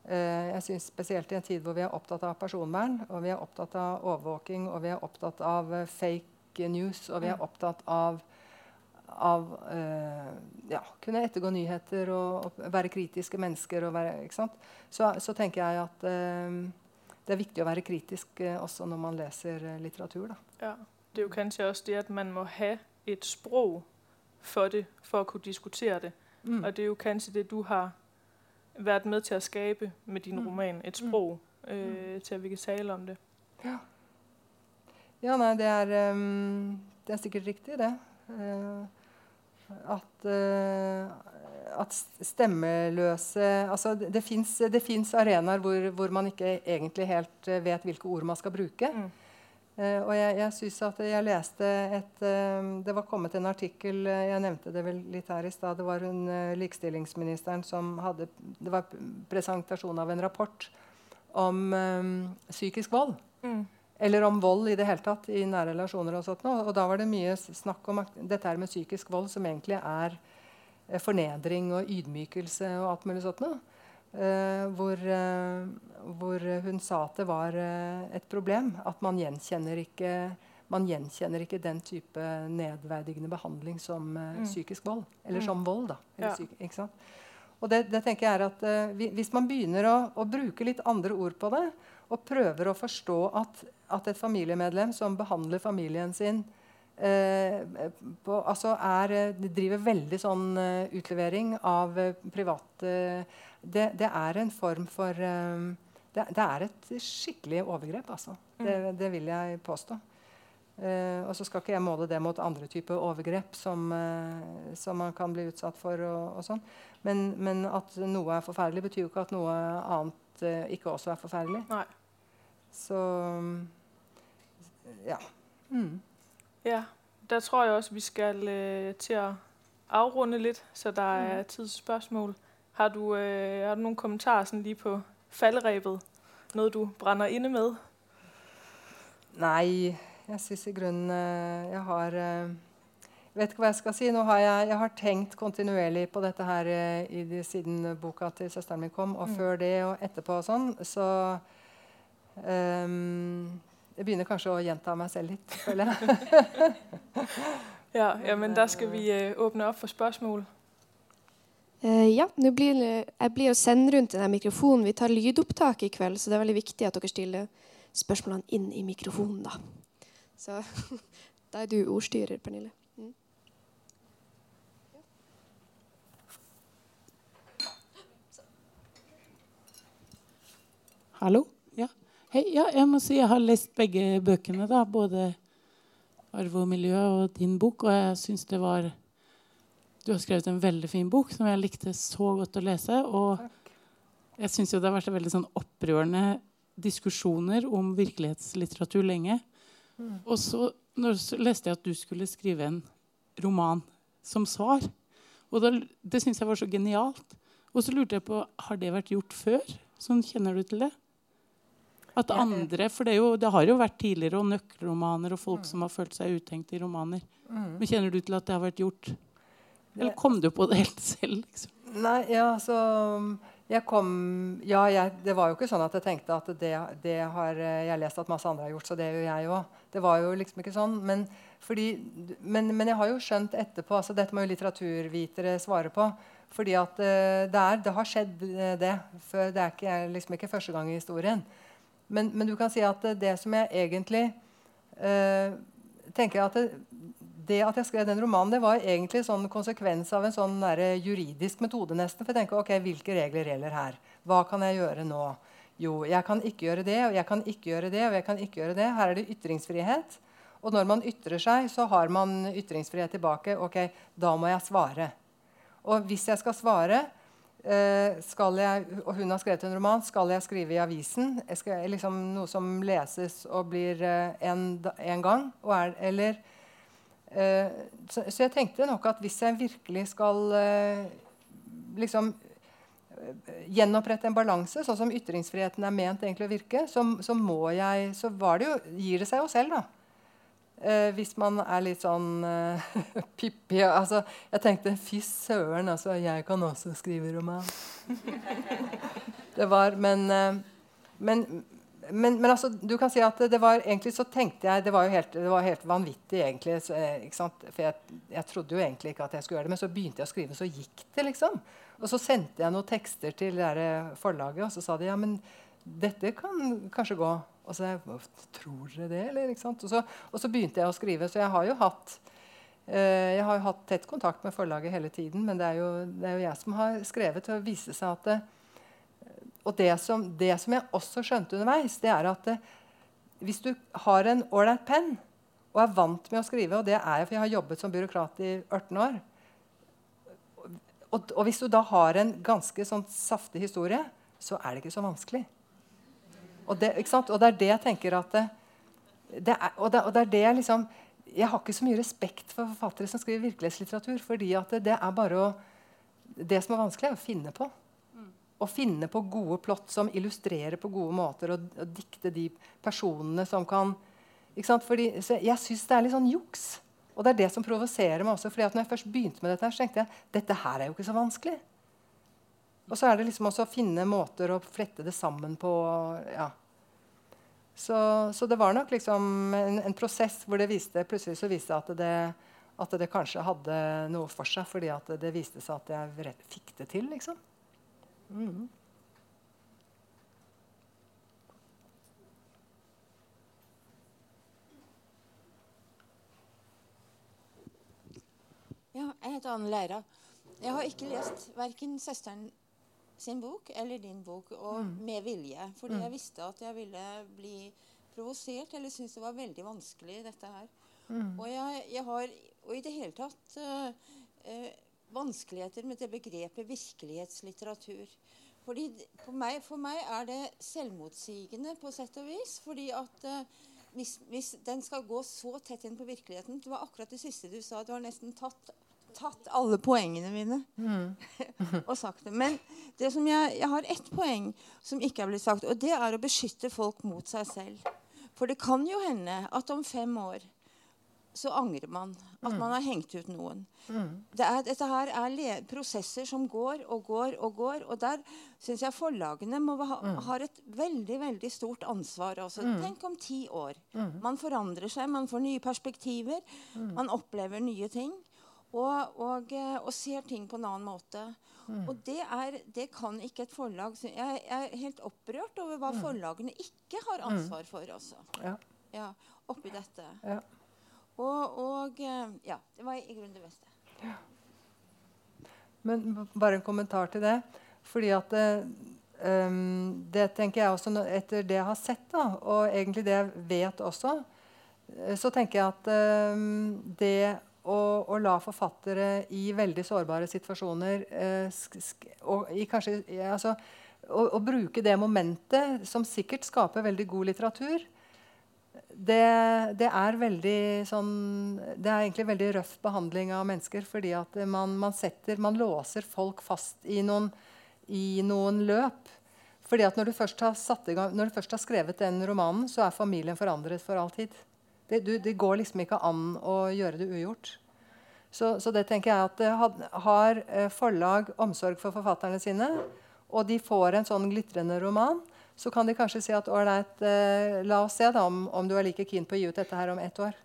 Uh, jeg synes Spesielt i en tid hvor vi er opptatt av personvern, og vi er opptatt av overvåking, og vi er opptatt av uh, fake news, og vi er mm. opptatt av, av ja, kunne ettergå nyheter og, og, være kritiske mennesker. Være, så, så, tenker jeg at det er viktig å være kritisk eh, også når man leser eh, litteratur. Ja, Det er jo kanskje også det at man må ha et språk for det for å kunne diskutere det. Mm. Og det er jo kanskje det du har vært med til å skape med din mm. roman. Et sprog mm. øh, til at vi kan tale om det. Ja, ja nei, det er, um, det er sikkert riktig, det. Uh, at uh, at stemmeløse altså Det, det fins arenaer hvor, hvor, man ikke egentlig helt uh, vet hvilke ord man skal bruke. Mm. Uh, og jeg, jeg synes at jeg leste et uh, Det var kommet en artikkel Jeg nevnte det vel litt her i stad. Det var hun likestillingsministeren som hadde Det var presentasjon av en rapport om psykisk vold. Mm. Eller om vold i det hele tatt i nære relasjoner. Og, sånt, og da var det mye snakk om dette her med psykisk vold, som egentlig er Eh, fornedring og ydmykelse og alt mulig sånt noe. Uh, hvor, uh, hvor, hun sa at det var uh, et problem. At man gjenkjenner ikke, man gjenkjenner ikke den type nedverdigende behandling som mm. psykisk vold. Eller mm. som vold, da. Ja. Syk, og det, det, tenker jeg er at Hvis man begynner å, å, bruke litt andre ord på det, og prøver å forstå at, at et familiemedlem som behandler familien sin Eh, på, altså er, eh, driver veldig sånn utlevering av private det, det, er en form for um, det, det, er et skikkelig overgrep, altså. Mm. Det, det, vil jeg påstå. Uh, og så skal ikke jeg måle det mot andre typer overgrep som, som, man kan bli utsatt for. Og, og sånn. Men, men, at noe er forferdelig, betyr jo ikke at noe annet ikke også er forferdelig. Nei. Så ja. Mm. Ja, der tror jeg også, vi skal til å avrunde litt, så der mm. er tidsspørsmål. Har du, øh, har du nogle kommentarer sådan lige på faldrebet? Noget, du brænder inde med? Nei, jeg syns i grunnen øh, Jeg har øh, vet ikke hva jeg skal si. Nå har jeg, jeg har tenkt kontinuerlig på dette her øh, de, siden boka til søsteren min kom, og mm. før det og etterpå og sånn. Så um, jeg begynner kanskje å gjenta meg selv litt, føler jeg. ja, ja, men da skal vi uh, åpne opp for spørsmål. Uh, ja, blir jeg blir å sende rundt denne mikrofonen. Vi tar lydopptak i kveld, så det er veldig viktig at dere stiller spørsmålene inn i mikrofonen. Da Så da er du ordstyrer, Pernille. Mm. Hallo? Hei, ja, jeg må si jeg har lest begge bøkene. da, Både 'Arv og miljø' og din bok. Og jeg syns det var Du har skrevet en veldig fin bok som jeg likte så godt å lese. Og jeg syns det har vært veldig sånn opprørende diskusjoner om virkelighetslitteratur lenge. Mm. Og så leste jeg at du skulle skrive en roman som svar. Og da, det syns jeg var så genialt. Og så lurte jeg på har det vært gjort før. Sånn Kjenner du til det? At andre, for det, jo, det, har jo vært tidligere og nøkkelromaner og folk mm. som har følt seg utenkt i romaner. Mm. Men kjenner du til at det har vært gjort? Eller kom du på det helt selv? Liksom? Nei, ja, så jeg kom Ja, jeg, det var jo ikke sånn at jeg tenkte at det, det, har jeg lest at masse andre har gjort, så det gjør jeg òg. Det var jo liksom ikke sånn. Men, fordi, men, men, jeg har jo skjønt etterpå altså Dette må jo litteraturvitere svare på. Fordi at uh, det, er, det har skjedd, uh, det. Før, det er ikke, liksom ikke første gang i historien. Men, men, du kan si at det som jeg egentlig uh, tenker at det, det, at jeg skrev den romanen, det var egentlig sånn konsekvens av en sånn juridisk metode. nesten, For jeg tenker, ok, hvilke regler gjelder her? Hva kan jeg gjøre nå? Jo, jeg kan ikke gjøre det, og jeg kan ikke gjøre det, og jeg kan ikke gjøre det. Her er det ytringsfrihet. Og når man ytrer seg, så har man ytringsfrihet tilbake. Ok, da må jeg svare. Og hvis jeg skal svare, skal jeg, og hun har skrevet en roman. Skal jeg skrive i avisen? Skal, jeg, liksom, noe som leses og blir én en, gang? Er, eller, så, så, jeg tenkte nok at hvis jeg virkelig skal liksom eh, gjenopprette en balanse, sånn som ytringsfriheten er ment egentlig å virke, så, så, jeg, så det jo, gir det seg jo selv, da. Eh, hvis man er litt sånn eh, pippi altså, Jeg tenkte fy søren, altså, jeg kan også skrive roman. det var Men, eh, men, men, men altså, du kan si at det var egentlig så tenkte jeg Det var jo helt, var helt vanvittig, egentlig. Så, eh, For jeg, jeg, trodde jo egentlig ikke at jeg skulle gjøre det, men så begynte jeg å skrive, så gikk det, liksom. Og så sendte jeg noen tekster til det forlaget, og så sa de ja, men dette kan kanskje gå. Og så jeg, Tror dere det, eller? Og så, og, så, begynte jeg å skrive. Så jeg har jo hatt eh, jeg har jo hatt tett kontakt med forlaget hele tiden, men det er jo, det er jo jeg som har skrevet. Og det viste seg at det, og det som, det som, jeg også skjønte underveis, det er at det, hvis du har en ålreit penn og er vant med å skrive, og det er jeg for jeg har jobbet som byråkrat i 18 år og, og hvis du da har en ganske sånn saftig historie, så er det ikke så vanskelig. Og det, og det er det jeg tenker at det, det er, og, det, og det er det liksom Jeg har ikke så mye respekt for forfattere som skriver virkelighetslitteratur. fordi at det, det er bare å Det som er vanskelig, er å finne på. Å finne på gode plott som illustrerer på gode måter, og, og dikte de personene som kan Fordi, Jeg syns det er litt sånn juks. Og det er det som provoserer meg også. fordi at når jeg først begynte med dette, så tenkte jeg dette her er jo ikke så vanskelig. Og så er det liksom også å finne måter å flette det sammen på. ja. Så, så det var nok liksom en, en, prosess hvor det viste, plutselig så viste at det, at det kanskje hadde noe for seg, fordi at det viste seg at jeg fikk det til. liksom. Mm. Ja, jeg heter Anne Leira. Jeg har ikke lest verken søsteren sin bok eller din bok, og mm. med vilje. Fordi mm. jeg visste at jeg ville bli provosert, eller syntes det var veldig vanskelig, dette her. Mm. Og, jeg, jeg, har og i det hele tatt uh, uh, vanskeligheter med det begrepet virkelighetslitteratur. Fordi for meg, for meg, er det selvmotsigende på sett og vis. fordi at uh, hvis, hvis, den skal gå så tett inn på virkeligheten Det var akkurat det siste du sa. Du har nesten tatt, tatt alle poengene mine mm. og sagt det. Men det som jeg, jeg har ett poeng som ikke er blitt sagt, og det er å beskytte folk mot seg selv. For det kan jo hende at om fem år så angrer man at mm. man har hengt ut noen. Mm. Det er, dette her er prosesser som går og går og går. Og der syns jeg forlagene må ha, mm. har et veldig veldig stort ansvar. Altså. Mm. Tenk om ti år. Mm. Man forandrer seg, man får nye perspektiver. Mm. Man opplever nye ting. Og, og, eh, og, ser ting på en annen måte. Og det, er, det, kan ikke et forlag Jeg, jeg er helt opprørt over hva forlagene ikke har ansvar for. Også. Ja. Ja, oppi dette. Ja. Og, og, eh, ja, det var i grunnen det beste. Ja. Men bare en kommentar til det. Fordi at um, det tenker jeg også Etter det jeg har sett, da, og egentlig det jeg vet også, eh, så tenker jeg at um, det å, å, la forfattere i veldig sårbare situasjoner uh, og i kanskje, ja, altså, å, å, bruke det momentet, som sikkert skaper veldig god litteratur, det, det, er veldig sånn Det er egentlig veldig røff behandling av mennesker. Fordi at man, man, setter, man låser folk fast i noen, i noen løp. Fordi at når du, gang, når du først har skrevet den romanen, så er familien forandret for alltid. Det, du, det går liksom ikke an å gjøre det ugjort. Så, så det tenker jeg at Har eh, forlag omsorg for forfatterne sine, og de får en sånn glitrende roman, så kan de kanskje si at ålreit, eh, la oss se da om, om, du er like keen på å gi ut dette her om ett år.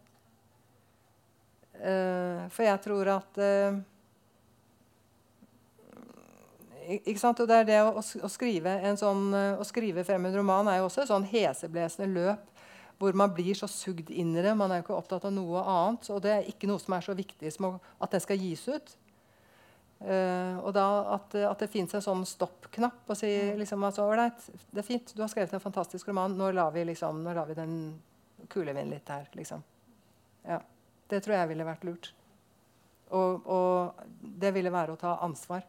Eh, for jeg tror at eh, ikke sant? Og det er det å, å, skrive en sånn, å skrive frem en roman er jo også et sånn heseblesende løp hvor man blir så sugd inn i det. Man er jo ikke opptatt av noe annet. Og det er ikke noe som er så viktig som at den skal gis ut. Uh, og da at, at det fins en sånn stopp-knapp og si mm. liksom, altså, det er fint, du har skrevet en fantastisk roman. Nå lar vi, liksom, nå lar vi den kulevinden litt her. Liksom. Ja. Det tror jeg ville vært lurt. Og, og det ville være å ta ansvar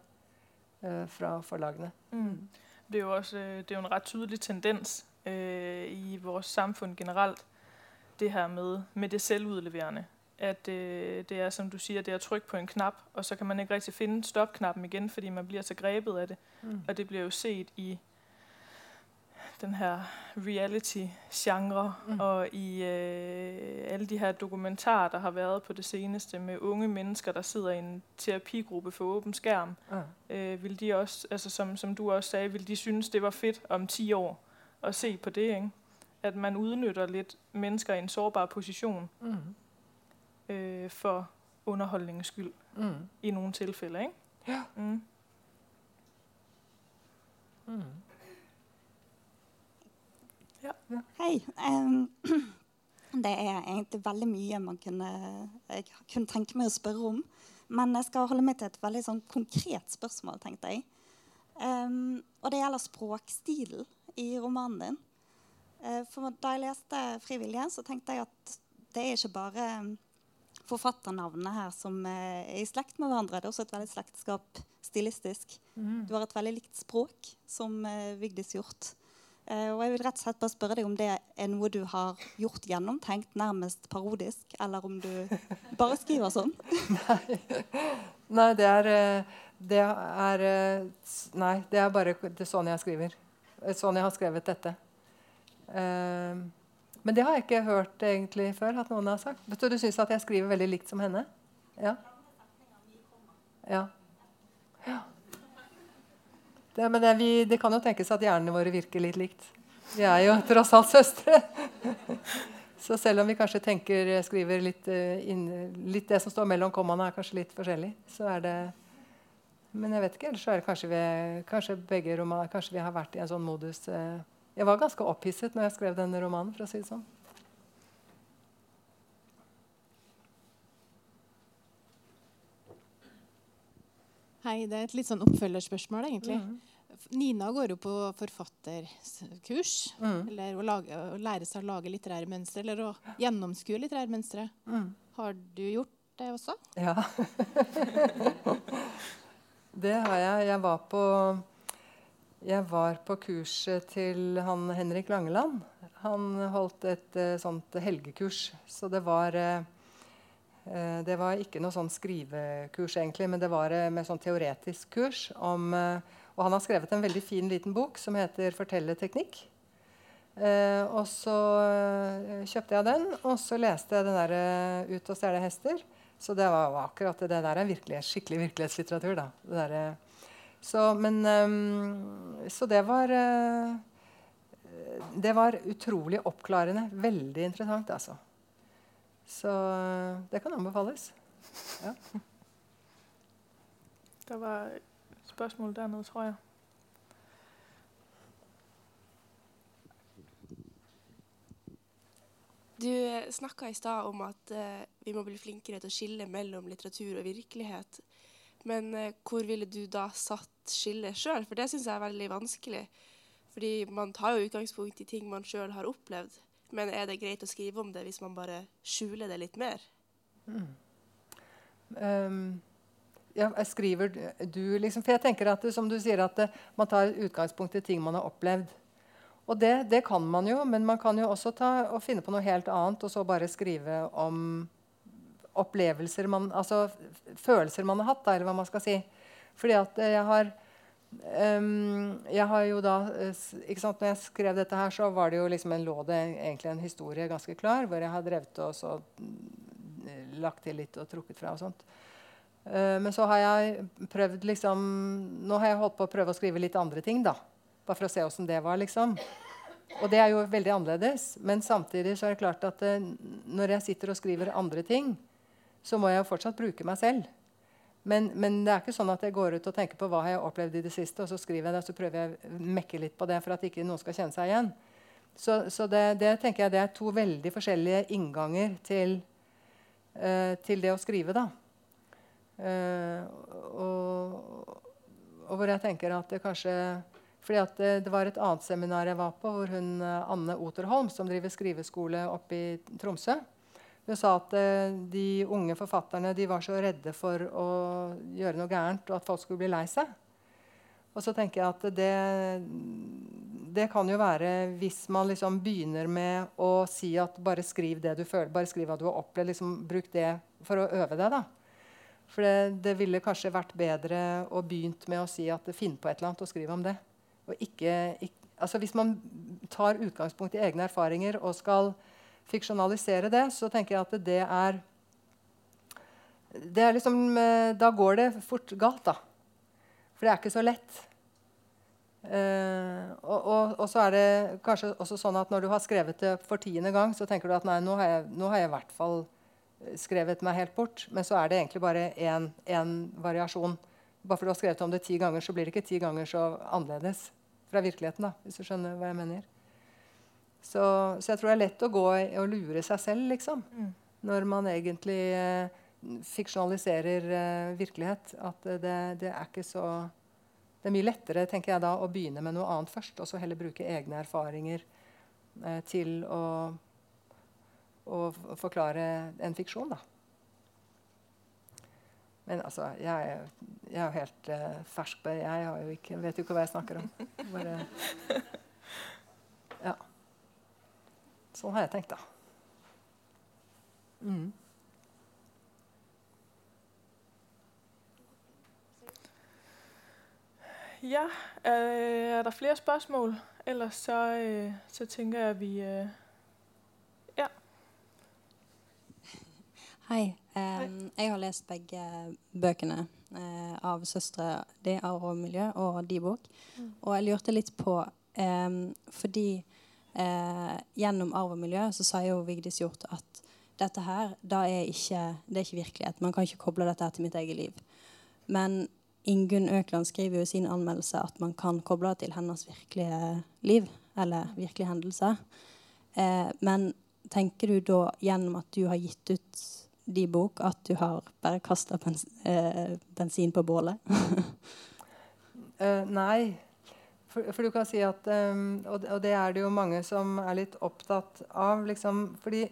uh, fra forlagene. Mm. Det, er jo også, det er jo en rett tydelig tendens uh, i vårt samfunn generelt, det her med, med det selvutleverende. At øh, det er, som du siger, det er at trykke på en knap, og så kan man ikke rigtig finde stopknappen igen, fordi man bliver så grebet af det. Mm. Og det bliver jo set i den her reality-genre, Mm. og i øh, alle de her dokumentarer, der har været på det seneste med unge mennesker, der sidder i en terapigruppe for åben skærm. mm. Øh, vil de også, altså som, som du også sagde, vil de synes, det var fedt om 10 år at se på det, ikke? At man udnytter lidt mennesker i en sårbar position Mm. Øh, for underholdningens skyld Mm. i nogle tilfælde, ikke? Ja. Mm. Mm. Hei. Um, det er egentlig veldig mye man kunne, jeg kunne tenke meg å spørre om. Men jeg skal holde meg til et veldig sånn konkret spørsmål, tenkte jeg. Um, og det gjelder språkstilen i romanen din. Uh, for da jeg leste 'Frivillige', så tenkte jeg at det er ikke bare forfatternavnene her som eh, er i slekt med hverandre. Det er også et veldig slektskap stilistisk. Mm. Du har et veldig likt språk som eh, Vigdis Hjorth. Eh, og jeg vil rett og slett bare spørre deg om det er noe du har gjort gjennomtenkt, nærmest parodisk, eller om du bare skriver sånn. Nei, det er, det er Nei, det er bare det er sånn jeg skriver. Sånn jeg har skrevet dette. Eh, men det har jeg ikke hørt egentlig før at noen har sagt. Så du syns at jeg skriver veldig likt som henne? Ja. Ja. ja. Det, men det, vi, det kan jo tenkes at hjernene våre virker litt likt. Vi er jo tross alt søstre. Så selv om vi kanskje tenker, skriver litt, eh, inn, litt det som står mellom kommaene, er kanskje litt forskjellig, så er det Men jeg vet ikke. Ellers så er det kanskje vi, kanskje begge romaner, kanskje vi har vært i en sånn modus eh, Jeg var ganske opphisset når jeg skrev denne romanen, for å si det sånn. Hei, det er et litt sånn oppfølgerspørsmål, egentlig. Mhm. Nina går jo på forfatterkurs. Mm. Eller å, lage, å lære seg å lage litterære mønstre, eller å gjennomskue litterære mønstre. Mm. Har du gjort det også? Ja. det har jeg. Jeg var på jeg var på kurset til han Henrik Langeland. Han holdt et uh, sånt helgekurs. Så det var eh, Det var ikke noe sånn skrivekurs, egentlig, men det var uh, med sånn teoretisk kurs om Og han har skrevet en veldig fin liten bok som heter 'Fortellerteknikk'. Eh, og så kjøpte jeg den, og så leste jeg den der 'Ut og stjele hester'. Så det var akkurat det. Der er virkelig, skikkelig virkelighetslitteratur. da. Det der, så, men, um, så det var uh, Det var utrolig oppklarende. Veldig interessant, altså. Så eh, det kan anbefales. Ja. Der var et spørgsmål dernede, tror jeg. Du snakka i stad om at uh, vi må bli flinkere til å skille mellom litteratur og virkelighet. Men eh, hvor ville du da satt skillet sjøl? For det syns jeg er veldig vanskelig. Fordi man tar jo utgangspunkt i ting man sjøl har opplevd. Men er det greit å skrive om det hvis man bare skjuler det litt mer? Ehm, ja, jeg skriver du, liksom? For jeg tenker at det, som du sier, at det, man tar utgangspunkt i ting man har opplevd. Og det, det kan man jo, men man kan jo også ta og finne på noe helt annet og så bare skrive om opplevelser man, altså følelser man har hatt, da, eller hva man skal si. Fordi at eh, jeg har um, jeg har jo da, eh, ikke sant, når jeg skrev dette her, så var det jo liksom en, lå det egentlig en historie ganske klar, hvor jeg har drevet og så mm, lagt til litt og trukket fra og sånt. Eh, men så har jeg prøvd liksom Nå har jeg holdt på å prøve å skrive litt andre ting, da. Bare for å se åssen det var, liksom. Og det er jo veldig annerledes. Men samtidig så er det klart at eh, når jeg sitter og skriver andre ting, så må jeg jo fortsatt bruke meg selv. Men, men det er ikke sånn at jeg går ut og tenker på hva jeg har opplevd i det siste, og så skriver jeg det, og så prøver jeg å mekke litt på det for at ikke noen skal kjenne seg igjen. Så, så det, det tenker jeg det er to veldig forskjellige innganger til, uh, til det å skrive, da. Uh, og, og hvor jeg tenker at det kanskje fordi at det, det var et annet seminar jeg var på, hvor hun eh, Anne Oterholm, som driver skriveskole oppe i Tromsø, hun sa at eh, de unge forfatterne de var så redde for å gjøre noe gærent, og at folk skulle bli lei seg. Og så tenker jeg at det, det kan jo være hvis man liksom begynner med å si at bare skriv det du føler, bare skriv hva du har opplevd. Liksom, bruk det for å øve deg. da. For det, det, ville kanskje vært bedre å begynt med å si at finn på et eller annet og skriv om det. Ikke, ikke, altså hvis man tar utgangspunkt i egne erfaringer og skal fiksjonalisere det, så tenker jeg at det er, det er liksom, eh, Da går det fort galt, da. For det er ikke så lett. Uh, og, og, og, så er det kanskje også sånn at når du har skrevet det for tiende gang, så tenker du at nei, nå har jeg, i hvert fall skrevet meg helt bort. Men så er det egentlig bare én variasjon. Bare fordi du har skrevet om det ti ganger, så blir det ikke ti ganger så annerledes fra virkeligheten. da, hvis du skjønner hva jeg mener. Så, så jeg tror det er lett å gå og lure seg selv, liksom. Mm. Når man egentlig eh, fiksjonaliserer eh, virkelighet. At det, det, er ikke så Det er mye lettere tenker jeg da, å begynne med noe annet først, og så heller bruke egne erfaringer eh, til å å forklare en fiksjon, da. Men altså, jeg, er, jeg er jo helt uh, fersk på det. Jeg ikke, vet jo ikke hva jeg snakker om. Bare. Sånn har jeg tenkt, da. Mm. Ja, øh, er der flere spørsmål? Ellers så, øh, så tenker jeg vi øh Hei. Um, jeg har lest begge bøkene uh, av søstre di, 'Arv og miljø', og de bok. Mm. Og jeg lurte litt på um, Fordi uh, gjennom 'Arv og miljø' så sa jo Vigdis Hjort at dette her er ikke, det er ikke virkelighet. Man kan ikke koble dette her til mitt eget liv. Men Ingunn Økland skriver jo i sin anmeldelse at man kan koble det til hennes virkelige liv. Eller virkelige hendelser. Eh, men tenker du da gjennom at du har gitt ut de bok at du har bare kasta bens eh, bensin på bålet? uh, nei. For, for, du kan si at um, og, og, det er det jo mange som er litt opptatt av. Liksom, fordi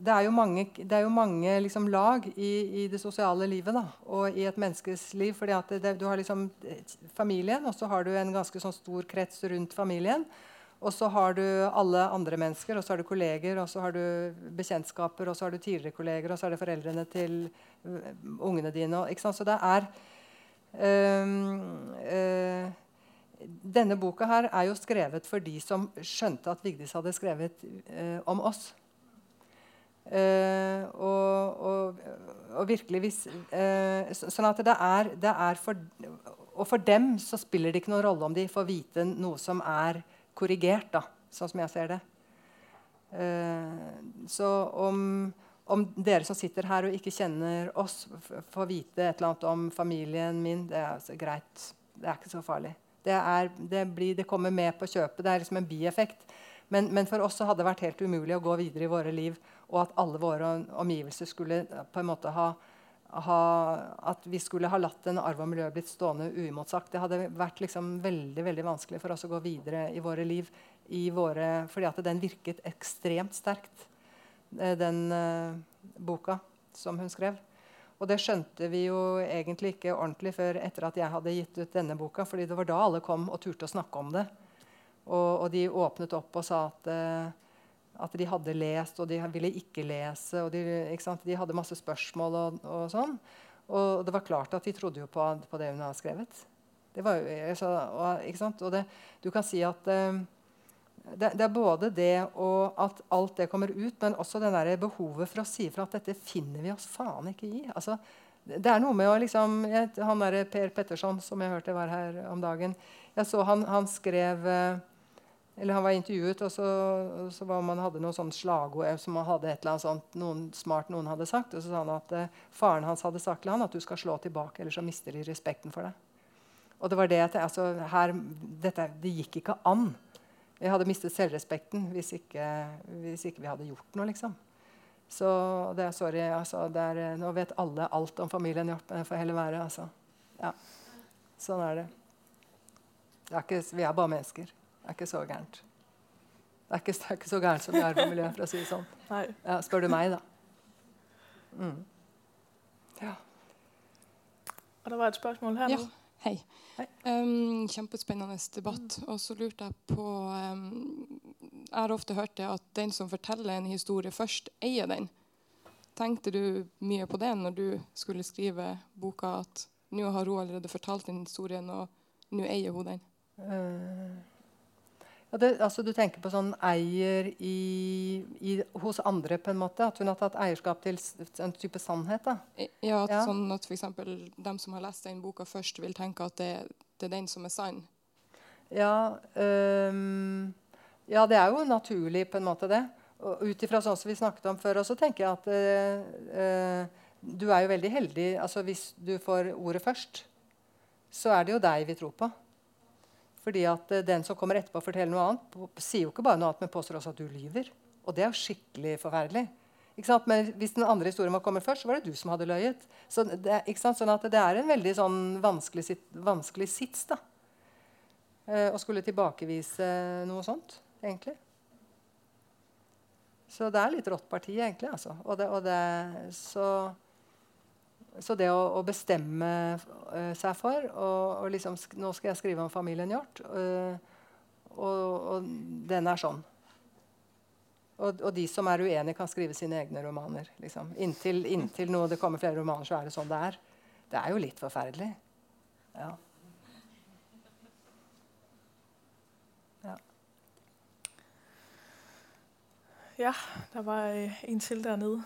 det er jo mange, er jo mange liksom, lag i, i, det sosiale livet da, og i et menneskes liv. fordi at det, du har liksom familien, og så har du en ganske sånn stor krets rundt familien. Og så har du alle andre mennesker, og så har du kolleger, og så har du bekjentskaper, og så har du tidligere kolleger, og så er det foreldrene til uh, ungene dine. Og, så det er um, uh, Denne boka her er jo skrevet for de som skjønte at Vigdis hadde skrevet eh, om oss. Og, og, og, virkelig hvis Sånn at det er, det er for Og for dem så spiller det ikke noen rolle om de får vite noe som er korrigert, da, sånn som jeg ser det. Uh, så om, om, dere som sitter her og ikke kjenner oss, får vite et eller annet om familien min, det er altså greit. Det er ikke så farlig. Det, er, det, blir, det, kommer med på kjøpet. Det er liksom en bieffekt. Men, men, for oss så hadde det vært helt umulig å gå videre i våre liv, og at alle våre omgivelser skulle på en måte ha ha, at vi skulle ha latt en arv og miljø blitt stående uimotsagt. Det hadde vært liksom veldig veldig vanskelig for oss å gå videre i våre liv. I våre, fordi at den virket ekstremt sterkt, eh, den uh, boka som hun skrev. Og det skjønte vi jo egentlig ikke ordentlig før etter at jeg hadde gitt ut denne boka. fordi det var da alle kom og turte å snakke om det. Og, og de åpnet opp og sa at uh, at de hadde lest, og de ville ikke lese. og De, de hadde masse spørsmål og, og, sånn. Og det var klart at de trodde jo på, på det hun hadde skrevet. Det var jo, og, det, du kan si at um, det, det, er både det og at alt det kommer ut, men også det der behovet for å si ifra at dette finner vi oss faen ikke i. Altså, det er noe med å liksom, jeg, Han der Per Petterson, som jeg hørte var her om dagen jeg så Han, han skrev uh, eller han var intervjuet, og så, så var man hadde noe sånt slagord som man hadde et eller annet sånt, noen smart noen hadde sagt. Og så sa han at eh, faren hans hadde sagt til han at du skal slå tilbake, eller så mister de respekten for deg. Og det var det at altså, her, dette, Det gikk ikke an. Vi hadde mistet selvrespekten hvis ikke, hvis ikke vi hadde gjort noe, liksom. Så det er sorry. Altså, det er, nå vet alle alt om familien Hjort, men det får heller være. Altså. Ja. Sånn er det. det er ikke, vi er bare mennesker. Det er ikke så gærent. Det er ikke, det er ikke så gærent som i arvemiljøet, for å si det sånn. Ja, spør du meg, da. Mm. Ja. Og det var et spørsmål her ja. Hei. Um, kjempespennende debatt. Mm. Og så lurte jeg på um, Jeg har ofte hørt det at den som forteller en historie først, eier den. Tenkte du mye på det når du skulle skrive boka, at nå har hun allerede fortalt den historien, og nå eier hun den? Uh, ja, det, altså Du tenker på sånn eier i, i, hos andre, på en måte? At hun har tatt eierskap til en type sannhet? da? Ja, at, ja. sånn at f.eks. dem som har lest den boka først, vil tenke at det, det er den som er sann? Ja, um, ja, det er jo naturlig, på en måte, det. Ut ifra sånn som vi snakket om før, så tenker jeg at uh, uh, du er jo veldig heldig. altså Hvis du får ordet først, så er det jo deg vi tror på. Fordi at uh, den som kommer etterpå og forteller noe annet, sier jo ikke bare noe annet, men påstår også at du lyver. Og det er jo skikkelig forferdelig. Men hvis den andre historien var kommet først, så var det du som hadde løyet. Så det, sånn at det er en veldig sånn vanskelig, vanskelig sits da. Eh, å skulle tilbakevise noe sånt, egentlig. Så det er litt rått parti, egentlig. Altså. Og det, og det, så, så, det å, å bestemme uh, seg for og, og liksom, Nå skal jeg skrive om familien Hjort, uh, og, og, den er sånn. Og, og, de som er uenige, kan skrive sine egne romaner. Liksom. Inntil, inntil noe, det kommer flere romaner, så er det sånn det er. Det er jo litt forferdelig. Ja. Ja, der var en til dernede.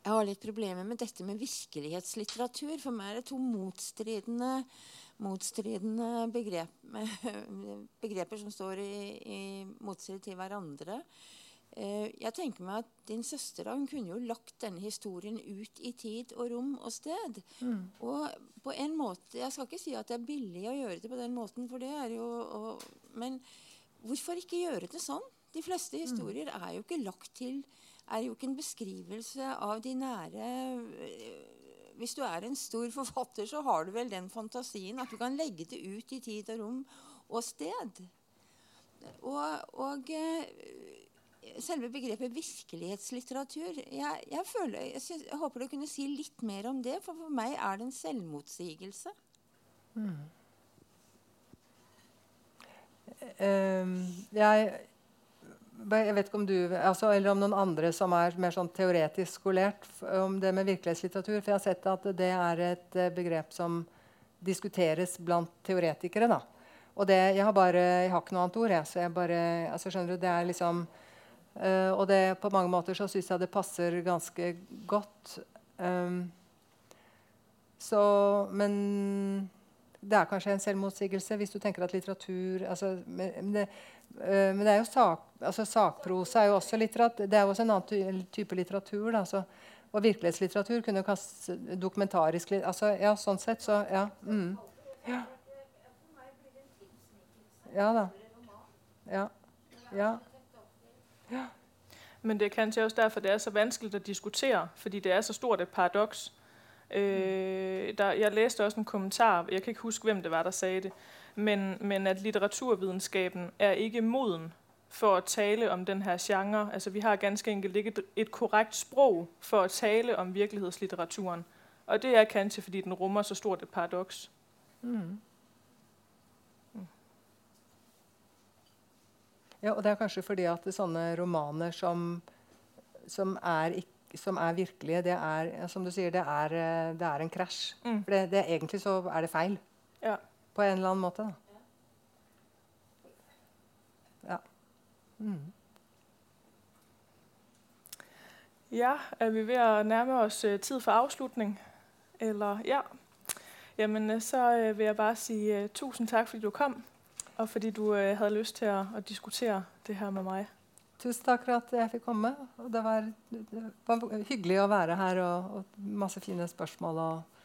Jeg har litt problemer med dette med virkelighetslitteratur. For meg er det to motstridende, motstridende begrep, begreper som står i, i motstrid til hverandre. Eh, jeg tenker meg at Din søster hun kunne jo lagt denne historien ut i tid og rom og sted. Mm. Og på en måte, Jeg skal ikke si at det er billig å gjøre det på den måten, for det er jo og, Men hvorfor ikke gjøre det sånn? De fleste mm. historier er jo ikke lagt til er jo ikke en beskrivelse av de nære eh, Hvis du er en stor forfatter, så har du vel den fantasien at du kan legge det ut i tid og rom og sted. Og, og eh, selve begrepet virkelighetslitteratur jeg, jeg, føler, jeg, synes, jeg, håper du kunne si litt mer om det, for for meg er det en selvmotsigelse. Mm. Um, jeg, jeg vet ikke om du altså, Eller om noen andre som er mer sånn teoretisk skolert om det med virkelighetslitteratur. For jeg har sett at det er et uh, begrep som diskuteres blant teoretikere. da. Og det, jeg har bare, jeg har ikke noe annet ord. Jeg, så jeg bare, altså, skjønner du, det er liksom øh, og det, på mange måter så syns jeg det passer ganske godt. Um, så, men det er kanskje en selvmotsigelse hvis du tenker at litteratur altså, men, det, men, det, er jo sak, altså, sakprosa er jo også litteratur. Det er jo også en annen type litteratur. Da, så, og virkelighetslitteratur kunne kaste dokumentarisk altså, Ja, sånn sett, så ja. Mm. ja. Ja da. Ja. ja. Ja. Men det er kanskje også derfor, det er så vanskelig å diskutere, fordi det er så stort et paradoks. Øh, jeg leste også en kommentar, jeg kan ikke huske, hvem det var, der sa det, men, men at litteraturvidenskapen er ikke moden for å tale om denne her genre. Altså vi har ganske enkelt ikke et, korrekt sprog for å tale om virkelighetslitteraturen. Og det er kanskje, fordi den rummer så stort et paradoks. Mm. Ja, og det er kanskje fordi at sånne romaner som, som, er, som er, virkelige, det er som du sier, det er, eh, det er en krasj. Mm. For det, det, egentlig så er det feil. Ja. På en eller annen måte. Da. Ja. Mm. Ja, er vi ved at nærme oss uh, tid for avslutning? Eller ja. Jamen, uh, så uh, vil jeg bare si tusen takk fordi du kom og fordi du hadde lyst til å, å, diskutere det her med meg. Tusen takk for at jeg fikk komme. Det var, det var hyggelig å være her og, og masse fine spørsmål. Og,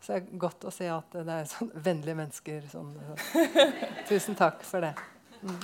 så det er godt å se at det er sånn vennlige mennesker. Sånn, så. Tusen takk for det. Mm.